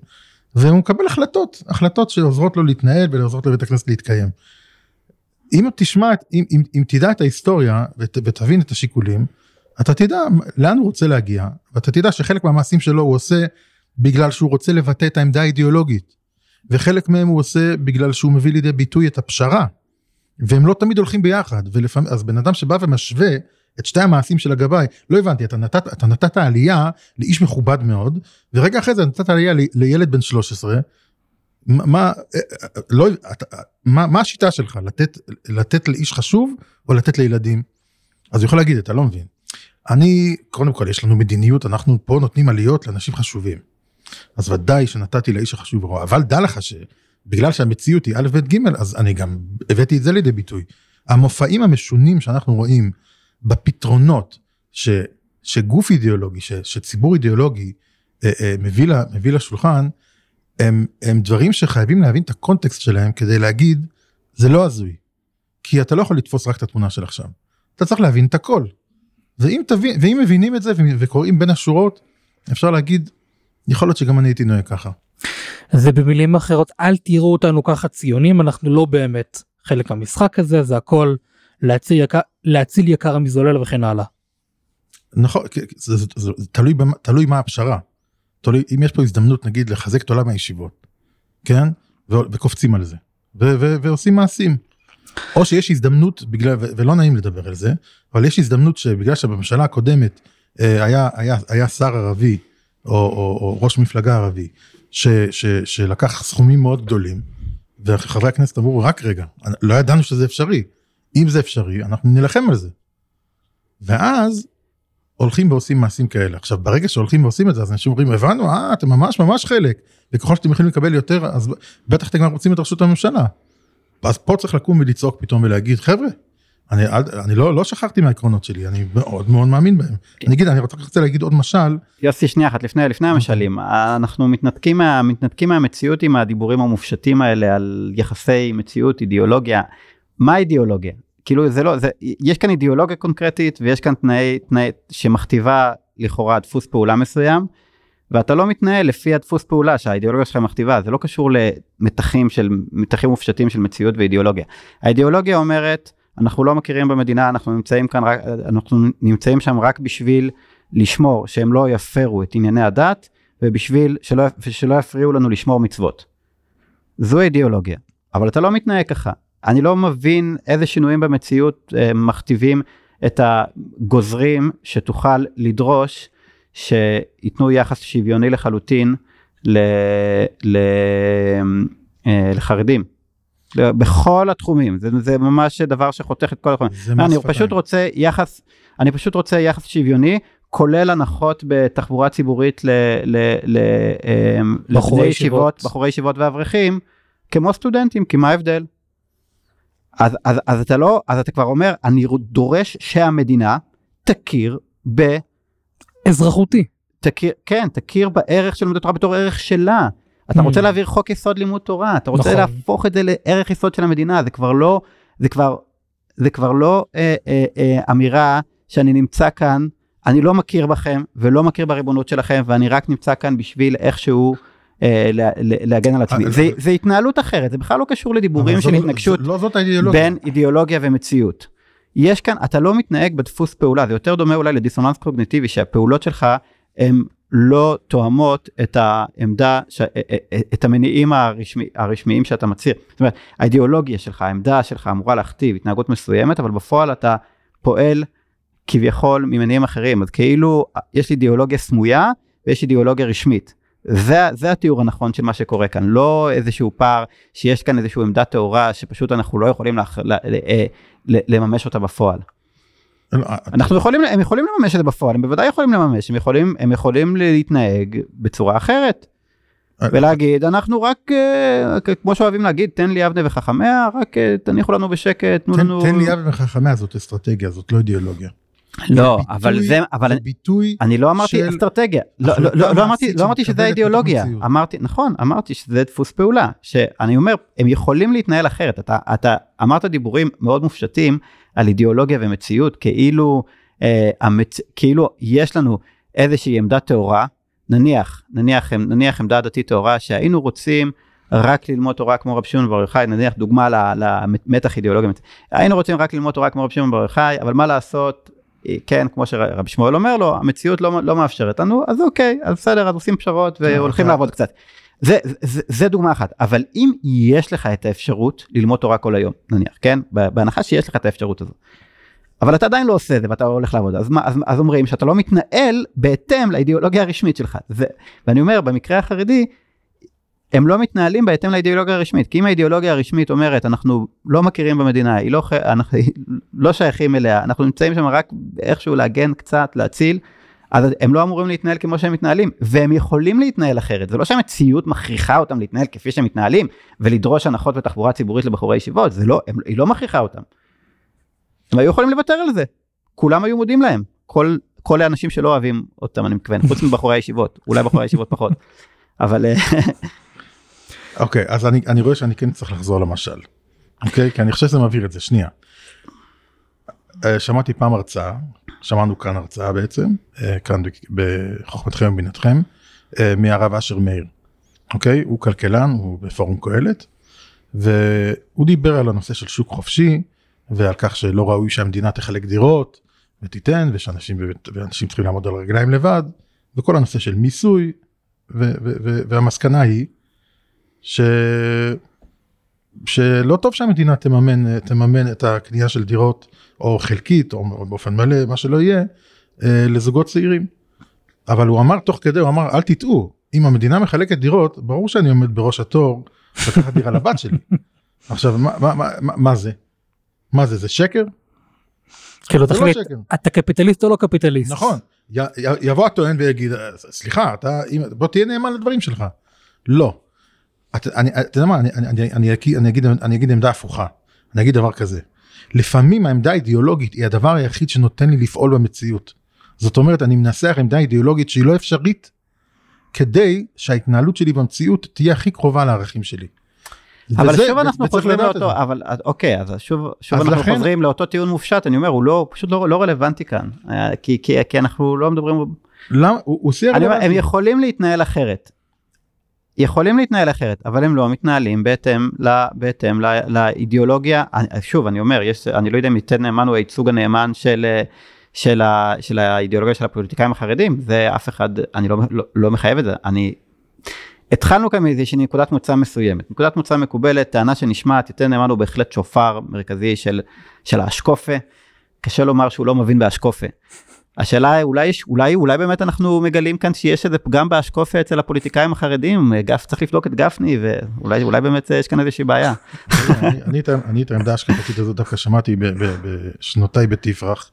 S3: והוא מקבל החלטות החלטות שעוזרות לו להתנהל ועוזרות לבית הכנסת להתקיים. אם תשמע אם, אם, אם תדע את ההיסטוריה ות, ותבין את השיקולים אתה תדע לאן הוא רוצה להגיע ואתה תדע שחלק מהמעשים שלו הוא עושה בגלל שהוא רוצה לבטא את העמדה האידיאולוגית וחלק מהם הוא עושה בגלל שהוא מביא לידי ביטוי את הפשרה והם לא תמיד הולכים ביחד ולפעמים אז בן אדם שבא ומשווה את שתי המעשים של הגבאי. לא הבנתי אתה נתת אתה נתת עלייה לאיש מכובד מאוד ורגע אחרי זה נתת עלייה לילד בן 13 מה לא מה מה השיטה שלך? לתת לתת לאיש חשוב או לתת לילדים? אז הוא יכול להגיד אתה לא מבין. אני קודם כל יש לנו מדיניות אנחנו פה נותנים עליות לאנשים חשובים. אז ודאי שנתתי לאיש החשוב אבל דע לך ש... בגלל שהמציאות היא א' ב' ג' אז אני גם הבאתי את זה לידי ביטוי. המופעים המשונים שאנחנו רואים בפתרונות ש, שגוף אידיאולוגי, ש, שציבור אידיאולוגי אה, אה, מביא, לה, מביא לשולחן, הם, הם דברים שחייבים להבין את הקונטקסט שלהם כדי להגיד, זה לא הזוי. כי אתה לא יכול לתפוס רק את התמונה של עכשיו. אתה צריך להבין את הכל. ואם, תבין, ואם מבינים את זה וקוראים בין השורות, אפשר להגיד, יכול להיות שגם אני הייתי נוהג ככה.
S1: זה במילים אחרות אל תראו אותנו ככה ציונים אנחנו לא באמת חלק מהמשחק הזה זה הכל להציל יקר, להציל יקר מזולל וכן הלאה.
S3: נכון זה, זה, זה, זה תלוי תלוי מה הפשרה. תלוי אם יש פה הזדמנות נגיד לחזק את עולם הישיבות כן ו, וקופצים על זה ו, ו, ועושים מעשים. או שיש הזדמנות בגלל ולא נעים לדבר על זה אבל יש הזדמנות שבגלל שבממשלה הקודמת אה, היה היה היה שר ערבי או, או, או ראש מפלגה ערבי ש, ש, שלקח סכומים מאוד גדולים, וחברי הכנסת אמרו, רק רגע, לא ידענו שזה אפשרי. אם זה אפשרי, אנחנו נילחם על זה. ואז הולכים ועושים מעשים כאלה. עכשיו, ברגע שהולכים ועושים את זה, אז אנשים אומרים, הבנו, אה, אתם ממש ממש חלק, וככל שאתם יכולים לקבל יותר, אז בטח אתם רוצים את רשות הממשלה. אז פה צריך לקום ולצעוק פתאום ולהגיד, חבר'ה, אני, אני לא, לא שכחתי מהעקרונות שלי, אני מאוד מאוד מאמין בהם. אני אגיד, אני רוצה להגיד עוד משל.
S2: יוסי, שנייה אחת, לפני, לפני המשלים, אנחנו מתנתקים, מתנתקים מהמציאות עם הדיבורים המופשטים האלה על יחסי מציאות, אידיאולוגיה. מה אידיאולוגיה? כאילו זה לא, זה, יש כאן אידיאולוגיה קונקרטית ויש כאן תנאי, תנאי שמכתיבה לכאורה דפוס פעולה מסוים. ואתה לא מתנהל לפי הדפוס פעולה שהאידיאולוגיה שלך מכתיבה זה לא קשור למתחים של מתחים מופשטים של מציאות ואידיאולוגיה. האידיאולוגיה אומרת אנחנו לא מכירים במדינה, אנחנו נמצאים כאן רק, אנחנו נמצאים שם רק בשביל לשמור שהם לא יפרו את ענייני הדת, ובשביל שלא, שלא יפריעו לנו לשמור מצוות. זו אידיאולוגיה, אבל אתה לא מתנהג ככה. אני לא מבין איזה שינויים במציאות אה, מכתיבים את הגוזרים שתוכל לדרוש שייתנו יחס שוויוני לחלוטין ל, ל, אה, לחרדים. בכל התחומים, זה, זה ממש דבר שחותך את כל התחומים. אני פשוט רוצה יחס, אני פשוט רוצה יחס שוויוני, כולל הנחות בתחבורה ציבורית לבני ישיבות, בחורי ישיבות ואברכים, כמו סטודנטים, כי מה ההבדל? אז, אז, אז אתה לא, אז אתה כבר אומר, אני דורש שהמדינה תכיר ב...
S1: אזרחותי.
S2: תכיר, כן, תכיר בערך של לימוד התורה בתור ערך שלה. אתה רוצה mm. להעביר חוק יסוד לימוד תורה, אתה רוצה נכון. להפוך את זה לערך יסוד של המדינה, זה כבר לא, זה כבר, זה כבר לא אה, אה, אה, אמירה שאני נמצא כאן, אני לא מכיר בכם ולא מכיר בריבונות שלכם, ואני רק נמצא כאן בשביל איכשהו להגן על עצמי. אה, זה, זה התנהלות אחרת, זה בכלל לא קשור לדיבורים של התנגשות
S3: לא
S2: בין אידיאולוגיה ומציאות. יש כאן, אתה לא מתנהג בדפוס פעולה, זה יותר דומה אולי לדיסוננס קוגניטיבי, שהפעולות שלך הן לא תואמות את העמדה, ש... אה, את המניעים הרשמי, הרשמיים שאתה מצהיר. זאת אומרת, האידיאולוגיה שלך, העמדה שלך אמורה להכתיב התנהגות מסוימת, אבל בפועל אתה פועל כביכול ממניעים אחרים, אז כאילו יש אידיאולוגיה סמויה ויש אידיאולוגיה רשמית. זה, זה התיאור הנכון של מה שקורה כאן, לא איזשהו פער שיש כאן איזושהי עמדה טהורה שפשוט אנחנו לא יכולים לח, ל, ל, אה, ל, לממש אותה בפועל. אנחנו יכולים, הם יכולים לממש את זה בפועל, הם בוודאי יכולים לממש, הם יכולים, הם יכולים להתנהג בצורה אחרת. אה, ולהגיד אנחנו רק כמו שאוהבים להגיד תן לי אבנה וחכמיה רק תניחו לנו בשקט תנו לנו
S3: תן לי אבנה וחכמיה זאת אסטרטגיה זאת לא אידיאולוגיה.
S2: לא, אבל זה, אבל זה ביטוי אני לא אמרתי. אסטרטגיה, לא, לא, לא, לא אמרתי, לא אמרתי שזה האידיאולוגיה, אמרתי, נכון, אמרתי שזה דפוס פעולה, שאני אומר, הם יכולים להתנהל אחרת, אתה, אתה אמרת דיבורים מאוד מופשטים על אידיאולוגיה ומציאות, כאילו, אה, המצ... כאילו יש לנו איזושהי עמדה טהורה, נניח, נניח, נניח עמדה דתית טהורה שהיינו רוצים רק ללמוד תורה כמו רב שמעון בר יוחאי, נניח דוגמה למתח אידיאולוגי, היינו רוצים רק ללמוד תורה כמו רב שמעון בר יוחאי, אבל מה לעשות, כן, כמו שרבי שמואל אומר לו, המציאות לא, לא מאפשרת לנו, אז אוקיי, אז בסדר, אז עושים פשרות כן, והולכים לעבוד קצת. זה, זה, זה דוגמה אחת, אבל אם יש לך את האפשרות ללמוד תורה כל היום, נניח, כן? בהנחה שיש לך את האפשרות הזו. אבל אתה עדיין לא עושה את זה ואתה הולך לעבוד, אז, מה, אז, אז אומרים שאתה לא מתנהל בהתאם לאידיאולוגיה הרשמית שלך. ו, ואני אומר, במקרה החרדי, הם לא מתנהלים בהתאם לאידיאולוגיה הרשמית, כי אם האידיאולוגיה הרשמית אומרת אנחנו לא מכירים במדינה, היא לא, אנחנו לא שייכים אליה, אנחנו נמצאים שם רק איכשהו להגן קצת, להציל, אז הם לא אמורים להתנהל כמו שהם מתנהלים, והם יכולים להתנהל אחרת, זה לא שהמציאות מכריחה אותם להתנהל כפי שהם מתנהלים, ולדרוש הנחות בתחבורה ציבורית לבחורי ישיבות, זה לא, הם, היא לא מכריחה אותם. הם היו יכולים לוותר על זה, כולם היו מודים להם, כל, כל האנשים שלא אוהבים אותם, אני מכוון, חוץ מבחורי הישיבות, אולי בחורי הישיבות פחות, אבל...
S3: אוקיי, אז אני, אני רואה שאני כן צריך לחזור למשל. אוקיי? כי אני חושב שזה מבהיר את זה. שנייה. אה, שמעתי פעם הרצאה, שמענו כאן הרצאה בעצם, אה, כאן בחוכמתכם ובינתכם, אה, מהרב אשר מאיר. אוקיי? הוא כלכלן, הוא בפורום קהלת, והוא דיבר על הנושא של שוק חופשי, ועל כך שלא ראוי שהמדינה תחלק דירות ותיתן, ושאנשים צריכים לעמוד על רגליים לבד, וכל הנושא של מיסוי, והמסקנה היא ש... שלא טוב שהמדינה תממן, תממן את הקנייה של דירות או חלקית או באופן מלא, מה שלא יהיה, אה, לזוגות צעירים. אבל הוא אמר תוך כדי, הוא אמר אל תטעו, אם המדינה מחלקת דירות, ברור שאני עומד בראש התור לקחת דירה לבת שלי. עכשיו מה, מה, מה, מה זה? מה זה, זה שקר?
S1: כאילו לא תחליט, אתה קפיטליסט או לא קפיטליסט?
S3: נכון, יבוא הטוען ויגיד, סליחה, אתה, בוא תהיה נאמן לדברים שלך. לא, אתה יודע מה, אני, אגיד, עמדה הפוכה, אני אגיד דבר כזה, לפעמים העמדה האידיאולוגית היא הדבר היחיד שנותן לי לפעול במציאות. זאת אומרת, אני מנסח עמדה אידיאולוגית שהיא לא אפשרית, כדי שההתנהלות שלי במציאות תהיה הכי קרובה לערכים שלי.
S2: אבל וזה, שוב אנחנו חוזרים לאותו, אבל אוקיי, אז שוב, שוב אז אנחנו לכן... חוזרים לאותו טיעון מופשט, אני אומר, הוא לא, פשוט לא, לא רלוונטי כאן, אה, כי, כי, כי אנחנו לא מדברים...
S3: למה? הוא, הוא רלוונטי.
S2: הם יכולים להתנהל אחרת. יכולים להתנהל אחרת, אבל הם לא מתנהלים בהתאם, לה, בהתאם לה, לאידיאולוגיה. שוב, אני אומר, יש, אני לא יודע אם ניתן נאמן הוא הייצוג הנאמן של, של, ה, של האידיאולוגיה של הפוליטיקאים החרדים, זה אף אחד, אני לא, לא, לא מחייב את זה. אני, התחלנו כאן מאיזושהי נקודת מוצא מסוימת, נקודת מוצא מקובלת, טענה שנשמעת, יותר נאמן הוא בהחלט שופר מרכזי של, של האשקופה, קשה לומר שהוא לא מבין באשקופה. השאלה אולי אולי אולי באמת אנחנו מגלים כאן שיש איזה פגם באשקופה אצל הפוליטיקאים החרדים גף צריך לבדוק את גפני ואולי אולי באמת יש כאן איזושהי בעיה.
S3: אני את העמדה השקפתית הזאת דווקא שמעתי בשנותיי בתפרח.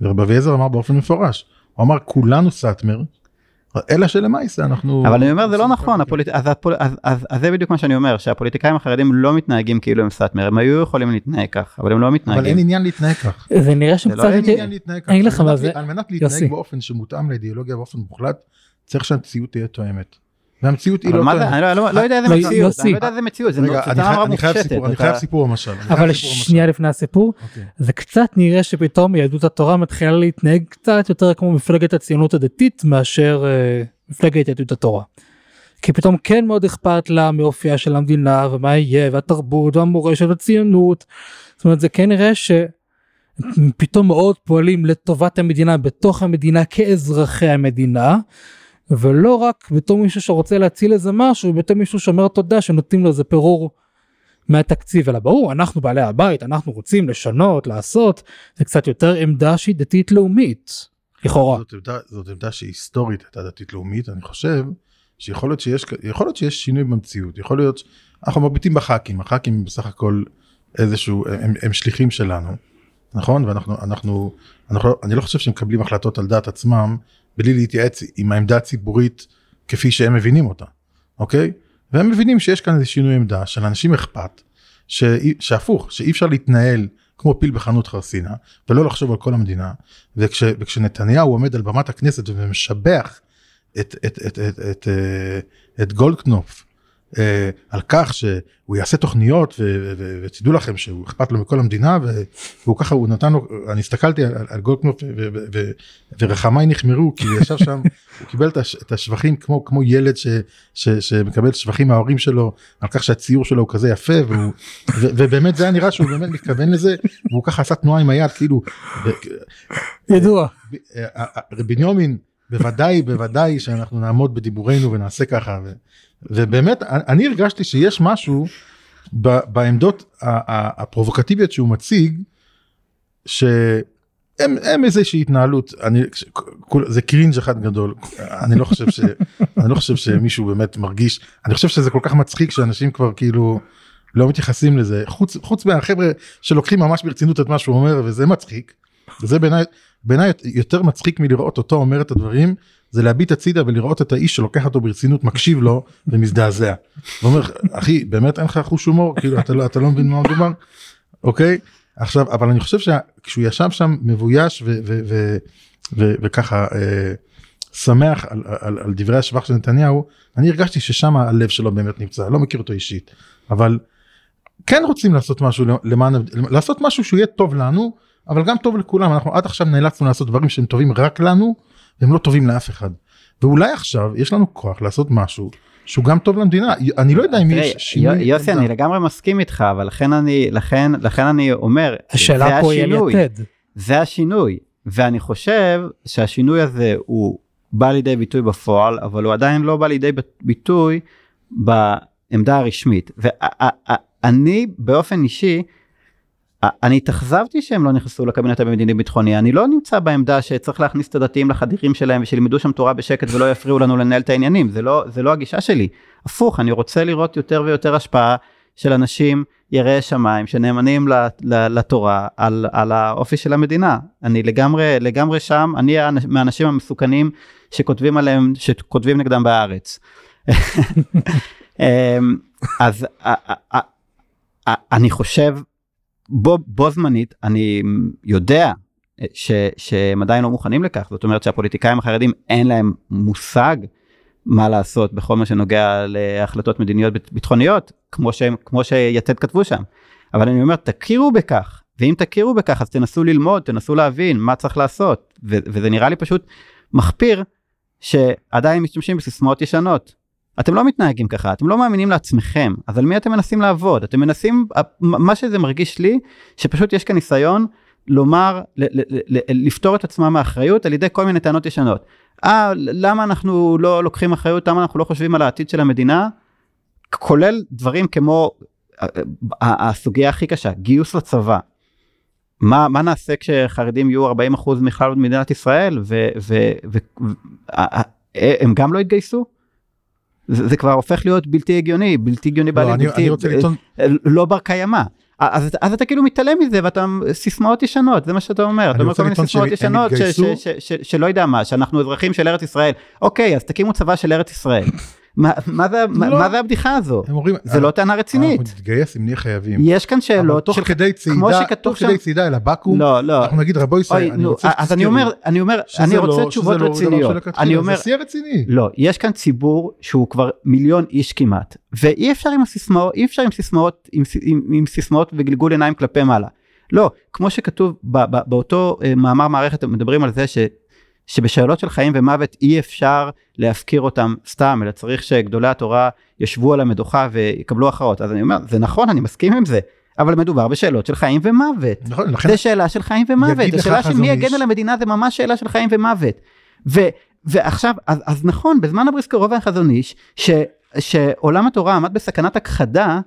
S3: ורבי אביעזר אמר באופן מפורש הוא אמר כולנו סאטמר אלא שלמעשה אנחנו
S2: אבל אני אומר זה לא נכון הפוליט... אז, הפול... אז, אז, אז זה בדיוק מה שאני אומר שהפוליטיקאים החרדים לא מתנהגים כאילו הם סאטמר הם היו יכולים להתנהג כך אבל הם לא מתנהגים.
S3: אבל אין עניין להתנהג כך.
S1: זה נראה שם קצת...
S3: אין עניין להתנהג כך.
S1: אני אגיד לך מה זה...
S3: על מנת להתנהג באופן שמותאם לאידיאולוגיה באופן מוחלט צריך שהמציאות תהיה תואמת. והמציאות היא לא
S2: טוענת. אני לא, לא, לא יודע איזה מציאות, אני לא יודע איזה מציאות, זה
S3: אני חייב סיפור למשל.
S1: אבל שנייה לפני הסיפור,
S3: אוקיי.
S1: זה קצת נראה שפתאום יהדות התורה מתחילה להתנהג קצת יותר כמו מפלגת הציונות הדתית מאשר מפלגת יהדות התורה. כי פתאום כן מאוד אכפת לה מאופייה של המדינה ומה יהיה והתרבות והמורשת והציונות. זאת אומרת זה כן נראה שפתאום מאוד פועלים לטובת המדינה בתוך המדינה כאזרחי המדינה. ולא רק בתור מישהו שרוצה להציל איזה משהו, בתור מישהו שאומר תודה שנותנים לו איזה פירור מהתקציב, אלא ברור, אנחנו בעלי הבית, אנחנו רוצים לשנות, לעשות, זה קצת יותר עמדה שהיא דתית לאומית, לכאורה.
S3: זאת זאת עמדה שהיא היסטורית הייתה דתית לאומית, אני חושב שיכול להיות שיש, יכול להיות שיש שינוי במציאות, יכול להיות, אנחנו מביטים בח"כים, הח"כים בסך הכל איזשהו, הם, הם שליחים שלנו, נכון? ואנחנו, אנחנו, אנחנו, אני לא חושב שהם מקבלים החלטות על דעת עצמם, בלי להתייעץ עם העמדה הציבורית כפי שהם מבינים אותה, אוקיי? והם מבינים שיש כאן איזה שינוי עמדה שלאנשים אכפת, ש... שהפוך, שאי אפשר להתנהל כמו פיל בחנות חרסינה ולא לחשוב על כל המדינה, וכש... וכשנתניהו עומד על במת הכנסת ומשבח את, את, את, את, את, את, את גולדקנופ אה, על כך שהוא יעשה תוכניות ותדעו לכם שהוא אכפת לו מכל המדינה והוא ככה הוא נתן לו אני הסתכלתי על, על גולדקנופ ורחמיי נחמרו כי הוא ישב שם הוא קיבל את השבחים כמו כמו ילד שמקבל שבחים מההורים שלו על כך שהציור שלו הוא כזה יפה והוא, ובאמת זה היה נראה שהוא באמת מתכוון לזה והוא ככה עשה תנועה עם היד כאילו
S1: ידוע
S3: בנימין בוודאי בוודאי שאנחנו נעמוד בדיבורנו ונעשה ככה. ובאמת אני הרגשתי שיש משהו בעמדות הפרובוקטיביות שהוא מציג שהם הם איזושהי התנהלות אני זה קרינג' אחד גדול אני לא חושב ש... אני לא חושב שמישהו באמת מרגיש אני חושב שזה כל כך מצחיק שאנשים כבר כאילו לא מתייחסים לזה חוץ חוץ מהחבר'ה שלוקחים ממש ברצינות את מה שהוא אומר וזה מצחיק. זה בעיניי בעיניי יותר מצחיק מלראות אותו אומר את הדברים זה להביט הצידה ולראות את האיש שלוקח אותו ברצינות מקשיב לו ומזדעזע. ואומר אחי באמת אין לך חוש הומור? כאילו אתה לא אתה לא מבין מה מדובר אוקיי? עכשיו אבל אני חושב שכשהוא ישב שם מבויש וככה אה, שמח על, על, על דברי השבח של נתניהו אני הרגשתי ששם הלב שלו באמת נמצא לא מכיר אותו אישית. אבל כן רוצים לעשות משהו למען לעשות משהו שהוא יהיה טוב לנו אבל גם טוב לכולם. אנחנו עד עכשיו נאלצנו לעשות דברים שהם טובים רק לנו והם לא טובים לאף אחד. ואולי עכשיו יש לנו כוח לעשות משהו שהוא גם טוב למדינה אני לא יודע אם יש
S2: שינוי. יוסי אני לגמרי מסכים איתך אבל לכן אני לכן לכן אני אומר
S1: השאלה פה היא על יתד.
S2: זה השינוי ואני חושב שהשינוי הזה הוא בא לידי ביטוי בפועל אבל הוא עדיין לא בא לידי ביטוי בעמדה הרשמית ואני באופן אישי אני התאכזבתי שהם לא נכנסו לקבינט המדיני ביטחוני אני לא נמצא בעמדה שצריך להכניס את הדתיים לחדירים שלהם ושילמדו שם תורה בשקט ולא יפריעו לנו לנהל את העניינים זה לא זה לא הגישה שלי הפוך אני רוצה לראות יותר ויותר השפעה של אנשים יראי שמיים שנאמנים לתורה על, על האופי של המדינה אני לגמרי לגמרי שם אני מהאנשים המסוכנים שכותבים עליהם שכותבים נגדם בארץ. אמ, אז אני חושב בו, בו זמנית אני יודע ש, שהם עדיין לא מוכנים לכך. זאת אומרת שהפוליטיקאים החרדים אין להם מושג מה לעשות בכל מה שנוגע להחלטות מדיניות ביטחוניות כמו שהם כמו שיתד כתבו שם. אבל אני אומר תכירו בכך. ואם תכירו בכך אז תנסו ללמוד תנסו להבין מה צריך לעשות. ו- וזה נראה לי פשוט מחפיר שעדיין משתמשים בסיסמאות ישנות אתם לא מתנהגים ככה, אתם לא מאמינים לעצמכם, אז על מי אתם מנסים לעבוד? אתם מנסים, מה שזה מרגיש לי, שפשוט יש כאן ניסיון לומר, ל- ל- ל- לפתור את עצמם מאחריות על ידי כל מיני טענות ישנות. אה, למה אנחנו לא לוקחים אחריות, למה אנחנו לא חושבים על העתיד של המדינה, כולל דברים כמו הסוגיה הכי קשה, גיוס לצבא. מה, מה נעשה כשחרדים יהיו 40% מכלל מדינת ישראל והם גם לא יתגייסו? זה, זה כבר הופך להיות בלתי הגיוני, בלתי הגיוני
S3: לא,
S2: בעליל,
S3: אני,
S2: בלתי,
S3: אני לטעון,
S2: לא בר קיימא. אז, אז אתה כאילו מתעלם מזה ואתה סיסמאות ישנות זה מה שאתה אומר אתה אומר כל מיני סיסמאות ישנות ש, ש. ש, ש, ש, שלא יודע מה שאנחנו אזרחים של ארץ ישראל אוקיי אז תקימו צבא של ארץ ישראל מה, זה,
S3: לא.
S2: מה זה הבדיחה הזו זה לא טענה רצינית
S3: אנחנו נתגייס אם נהיה חייבים.
S2: יש כאן שאלות
S3: תוך כדי
S2: כמו
S3: צעידה, תוך כדי צעידה אל הבקו"ם,
S2: לא לא
S3: אנחנו נגיד רבו ישראל, אני רוצה
S2: אז אני אומר אני אומר אני רוצה תשובות רציניות
S3: שלכתחילה,
S2: אני אומר
S3: זה שיא רציני.
S2: לא, יש כאן ציבור שהוא כבר מיליון איש כמעט, ואי אפשר עם הסיסמאות, אי אפשר עם סיסמאות, עם, סיסמאות וגלגול עיניים כלפי מעלה. לא, כמו שכתוב באותו אה, מאמר מערכת, מדברים על זה ש, שבשאלות של חיים ומוות אי אפשר להפקיר אותם סתם, אלא צריך שגדולי התורה ישבו על המדוכה ויקבלו הכרעות. אז אני אומר, זה נכון, אני מסכים עם זה, אבל מדובר בשאלות של חיים ומוות.
S3: נכון, לכן
S2: זה שאלה של חיים ומוות, השאלה של מי יגן על המדינה זה ממש שאלה של חיים ומוות. ו, ועכשיו, אז, אז נכון, בזמן הבריסקרוב החזון איש, ש, שעולם התורה עמד בסכנת הכחדה,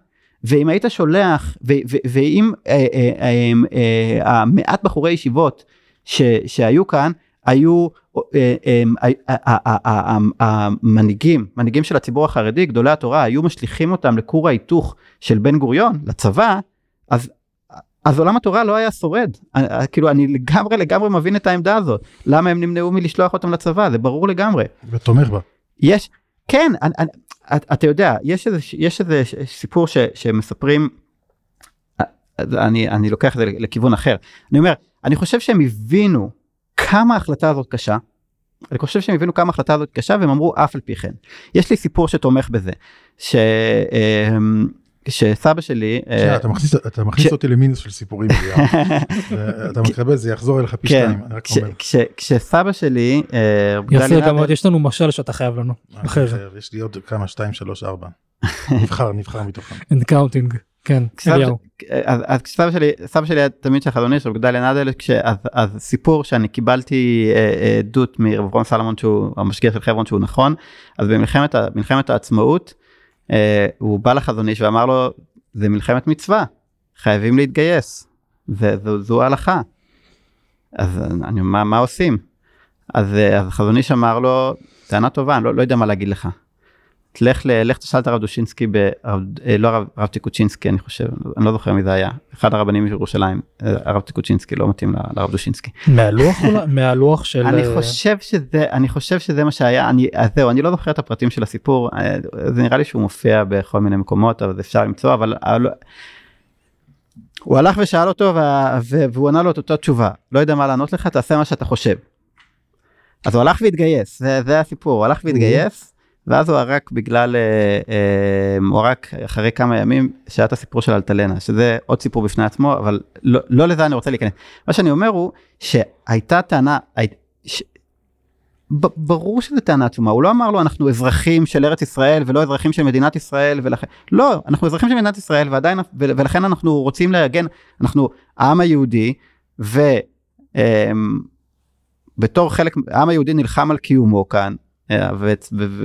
S2: ואם היית שולח, ו, ו, ואם אה, אה, אה, אה, המעט בחורי ישיבות ש, שהיו כאן, היו אה, אה, אה, אה, אה, אה, המנהיגים, מנהיגים של הציבור החרדי, גדולי התורה, היו משליכים אותם לכור ההיתוך של בן גוריון, לצבא, אז אז עולם התורה לא היה שורד. אני- כאילו אני לגמרי לגמרי מבין את העמדה הזאת. למה הם נמנעו מלשלוח אותם לצבא, זה ברור לגמרי.
S3: ותומך בה.
S2: יש, כן, אני, אני, את- אתה יודע, יש איזה, יש איזה סיפור ש, שמספרים, אז אני, אני לוקח את זה לכיוון אחר. אני אומר, אני חושב שהם הבינו כמה ההחלטה הזאת קשה. אני חושב שהם הבינו כמה ההחלטה הזאת קשה והם אמרו אף על פי כן. יש לי סיפור שתומך בזה. ש, אמ, שסבא שלי, אה,
S3: אתה מכניס- אתה מכניס
S2: כש-
S3: אותי למינוס של סיפורים. אתה מקבל זה יחזור אליך פי
S2: כן,
S3: שתיים.
S2: כשסבא שלי, אה,
S1: יפה, גם עוד יש לנו משל שאתה חייב לנו.
S3: חייב, יש לי עוד כמה, שתיים, שלוש, ארבע. נבחר, נבחר מתוכם.
S1: and counting. כן, אליהו.
S2: אז, אז כשסבא שלי, סבא שלי היה תלמיד של איש, רב גדליה נדל, אז, אז סיפור שאני קיבלתי אה, אה, עדות מרב רון סלומון שהוא המשגיח של חברון שהוא נכון, אז במלחמת העצמאות, אה, הוא בא לחזון איש ואמר לו, זה מלחמת מצווה, חייבים להתגייס, וזו זו ההלכה. אז אני, מה, מה עושים? אז, אה, אז חזון איש אמר לו, טענה טובה, אני לא, לא יודע מה להגיד לך. לך, ל- לך תשאל את הרב דושינסקי, ברב, אה, לא הרב, הרב טיקוצ'ינסקי אני חושב, אני לא זוכר מי זה היה, אחד הרבנים מירושלים, אה, הרב טיקוצ'ינסקי לא מתאים לרב דושינסקי.
S1: מהלוח אולי? מהלוח של...
S2: אני
S1: אה,
S2: חושב שזה, אני חושב שזה מה שהיה, אני, אז זהו, אני לא זוכר את הפרטים של הסיפור, זה נראה לי שהוא מופיע בכל מיני מקומות, אבל אפשר למצוא, אבל הוא הלך ושאל אותו וה- והוא ענה לו את אותה תשובה, לא יודע מה לענות לך, תעשה מה שאתה חושב. אז הוא הלך והתגייס, זה, זה הסיפור, הוא הלך והתגייס, ואז הוא ערק בגלל, אה, אה, הוא ערק אחרי כמה ימים, שהיה את הסיפור של אלטלנה, שזה עוד סיפור בפני עצמו, אבל לא, לא לזה אני רוצה להיכנס. מה שאני אומר הוא, שהייתה טענה, ש... ברור שזו טענה עצומה, הוא לא אמר לו אנחנו אזרחים של ארץ ישראל ולא אזרחים של מדינת ישראל ולכן, לא, אנחנו אזרחים של מדינת ישראל ועדיין, ו- ולכן אנחנו רוצים להגן, אנחנו העם היהודי, ובתור חלק, העם היהודי נלחם על קיומו כאן, ו- ו- ו-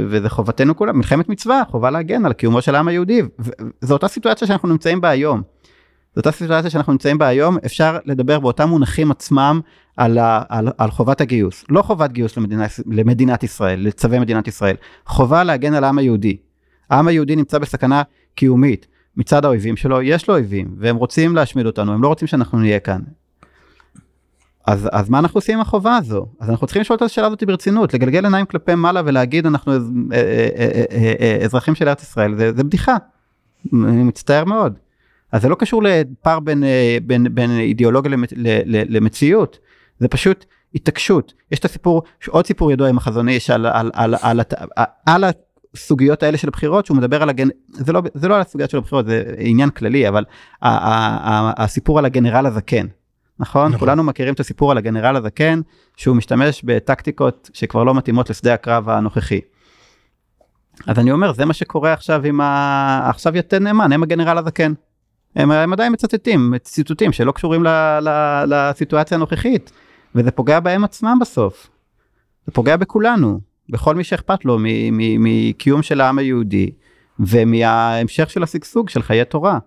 S2: וזה חובתנו כולם, מלחמת מצווה, חובה להגן על קיומו של העם היהודי, וזו אותה סיטואציה שאנחנו נמצאים בה היום. זו אותה סיטואציה שאנחנו נמצאים בה היום, אפשר לדבר באותם מונחים עצמם על, על, על חובת הגיוס. לא חובת גיוס למדינה, למדינת ישראל, לצווי מדינת ישראל, חובה להגן על העם היהודי. העם היהודי נמצא בסכנה קיומית מצד האויבים שלו, יש לו אויבים, והם רוצים להשמיד אותנו, הם לא רוצים שאנחנו נהיה כאן. אז, אז מה אנחנו עושים עם החובה הזו? אז אנחנו צריכים לשאול את השאלה הזאת ברצינות, לגלגל עיניים כלפי מעלה ולהגיד אנחנו אה, אה, אה, אזרחים של ארץ ישראל, זה, זה בדיחה. אני מצטער מאוד. אז זה לא קשור לפער בין, בין, בין אידיאולוגיה למצ, ל, ל, למציאות, זה פשוט התעקשות. יש את הסיפור, עוד סיפור ידוע עם החזון איש על, על, על, על, על, על הסוגיות האלה של הבחירות, שהוא מדבר על הגן... זה לא, זה לא על הסוגיות של הבחירות, זה עניין כללי, אבל ה, ה, ה, הסיפור על הגנרל הזקן. נכון?
S3: נכון.
S2: כולנו מכירים את הסיפור על הגנרל הזקן, שהוא משתמש בטקטיקות שכבר לא מתאימות לשדה הקרב הנוכחי. אז אני אומר, זה מה שקורה עכשיו עם ה... עכשיו יתד נאמן, הם הגנרל הזקן. הם, הם עדיין מצטטים ציטוטים שלא קשורים ל, ל, לסיטואציה הנוכחית, וזה פוגע בהם עצמם בסוף. זה פוגע בכולנו, בכל מי שאכפת לו מקיום של העם היהודי, ומההמשך של השגשוג של חיי תורה.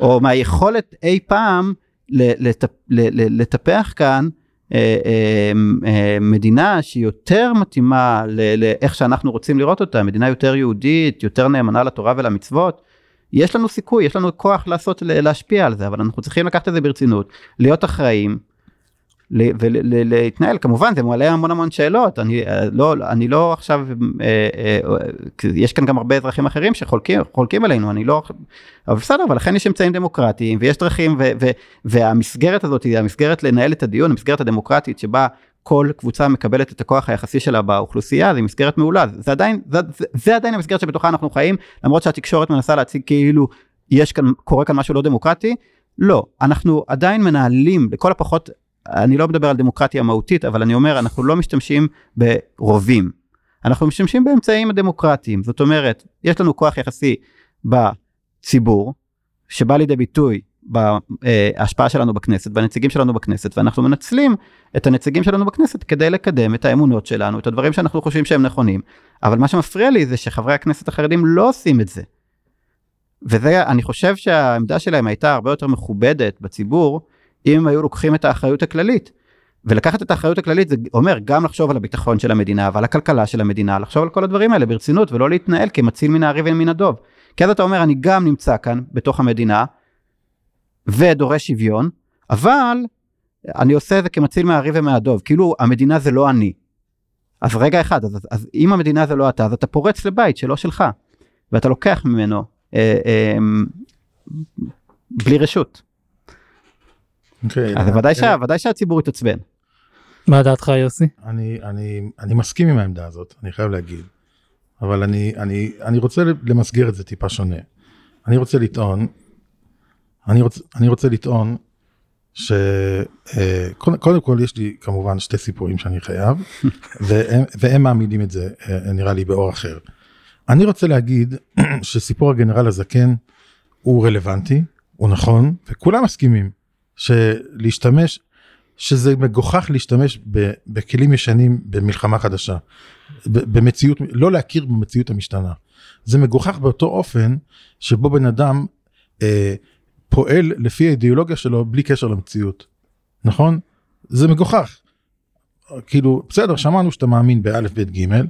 S2: או מהיכולת אי פעם לטפח כאן אה, אה, אה, מדינה שהיא יותר מתאימה לאיך שאנחנו רוצים לראות אותה, מדינה יותר יהודית, יותר נאמנה לתורה ולמצוות. יש לנו סיכוי, יש לנו כוח לעשות, להשפיע על זה, אבל אנחנו צריכים לקחת את זה ברצינות, להיות אחראים, ולהתנהל כמובן זה מעלה המון המון שאלות. אני אה, לא אני לא עכשיו אה, אה, יש כאן גם הרבה אזרחים אחרים שחולקים חולקים עלינו. אני לא אבל בסדר אבל לכן יש אמצעים דמוקרטיים ויש דרכים ו, ו, והמסגרת הזאת היא המסגרת לנהל את הדיון המסגרת הדמוקרטית שבה כל קבוצה מקבלת את הכוח היחסי שלה באוכלוסייה זה מסגרת מעולה. זה עדיין זה, זה, זה עדיין המסגרת שבתוכה אנחנו חיים למרות שהתקשורת מנסה להציג כאילו יש כאן קורה כאן משהו לא דמוקרטי. לא אנחנו עדיין מנהלים לכל הפחות אני לא מדבר על דמוקרטיה מהותית, אבל אני אומר, אנחנו לא משתמשים ברובים. אנחנו משתמשים באמצעים הדמוקרטיים. זאת אומרת, יש לנו כוח יחסי בציבור, שבא לידי ביטוי בהשפעה שלנו בכנסת, בנציגים שלנו בכנסת, ואנחנו מנצלים את הנציגים שלנו בכנסת כדי לקדם את האמונות שלנו, את הדברים שאנחנו חושבים שהם נכונים. אבל מה שמפריע לי זה שחברי הכנסת החרדים לא עושים את זה. וזה, אני חושב שהעמדה שלהם הייתה הרבה יותר מכובדת בציבור, אם הם היו לוקחים את האחריות הכללית. ולקחת את האחריות הכללית זה אומר גם לחשוב על הביטחון של המדינה ועל הכלכלה של המדינה, לחשוב על כל הדברים האלה ברצינות ולא להתנהל כמציל מן הארי ומן הדוב. כי אז אתה אומר אני גם נמצא כאן בתוך המדינה ודורש שוויון, אבל אני עושה את זה כמציל מהארי ומהדוב, כאילו המדינה זה לא אני. אז רגע אחד, אז, אז אם המדינה זה לא אתה, אז אתה פורץ לבית שלא שלך, ואתה לוקח ממנו אה, אה, בלי רשות.
S3: אוקיי,
S2: אז ודאי, שה, ודאי שהציבור יתעצבן.
S1: מה דעתך יוסי?
S3: אני, אני, אני מסכים עם העמדה הזאת, אני חייב להגיד. אבל אני, אני, אני רוצה למסגר את זה טיפה שונה. אני רוצה לטעון, אני רוצה, אני רוצה לטעון שקודם אה, כל יש לי כמובן שתי סיפורים שאני חייב, והם, והם מעמידים את זה אה, נראה לי באור אחר. אני רוצה להגיד שסיפור הגנרל הזקן הוא רלוונטי, הוא נכון, וכולם מסכימים. שלהשתמש, שזה מגוחך להשתמש בכלים ישנים במלחמה חדשה, במציאות, לא להכיר במציאות המשתנה. זה מגוחך באותו אופן שבו בן אדם אה, פועל לפי האידיאולוגיה שלו בלי קשר למציאות, נכון? זה מגוחך. כאילו, בסדר, שמענו שאתה מאמין באלף, בית, גימל,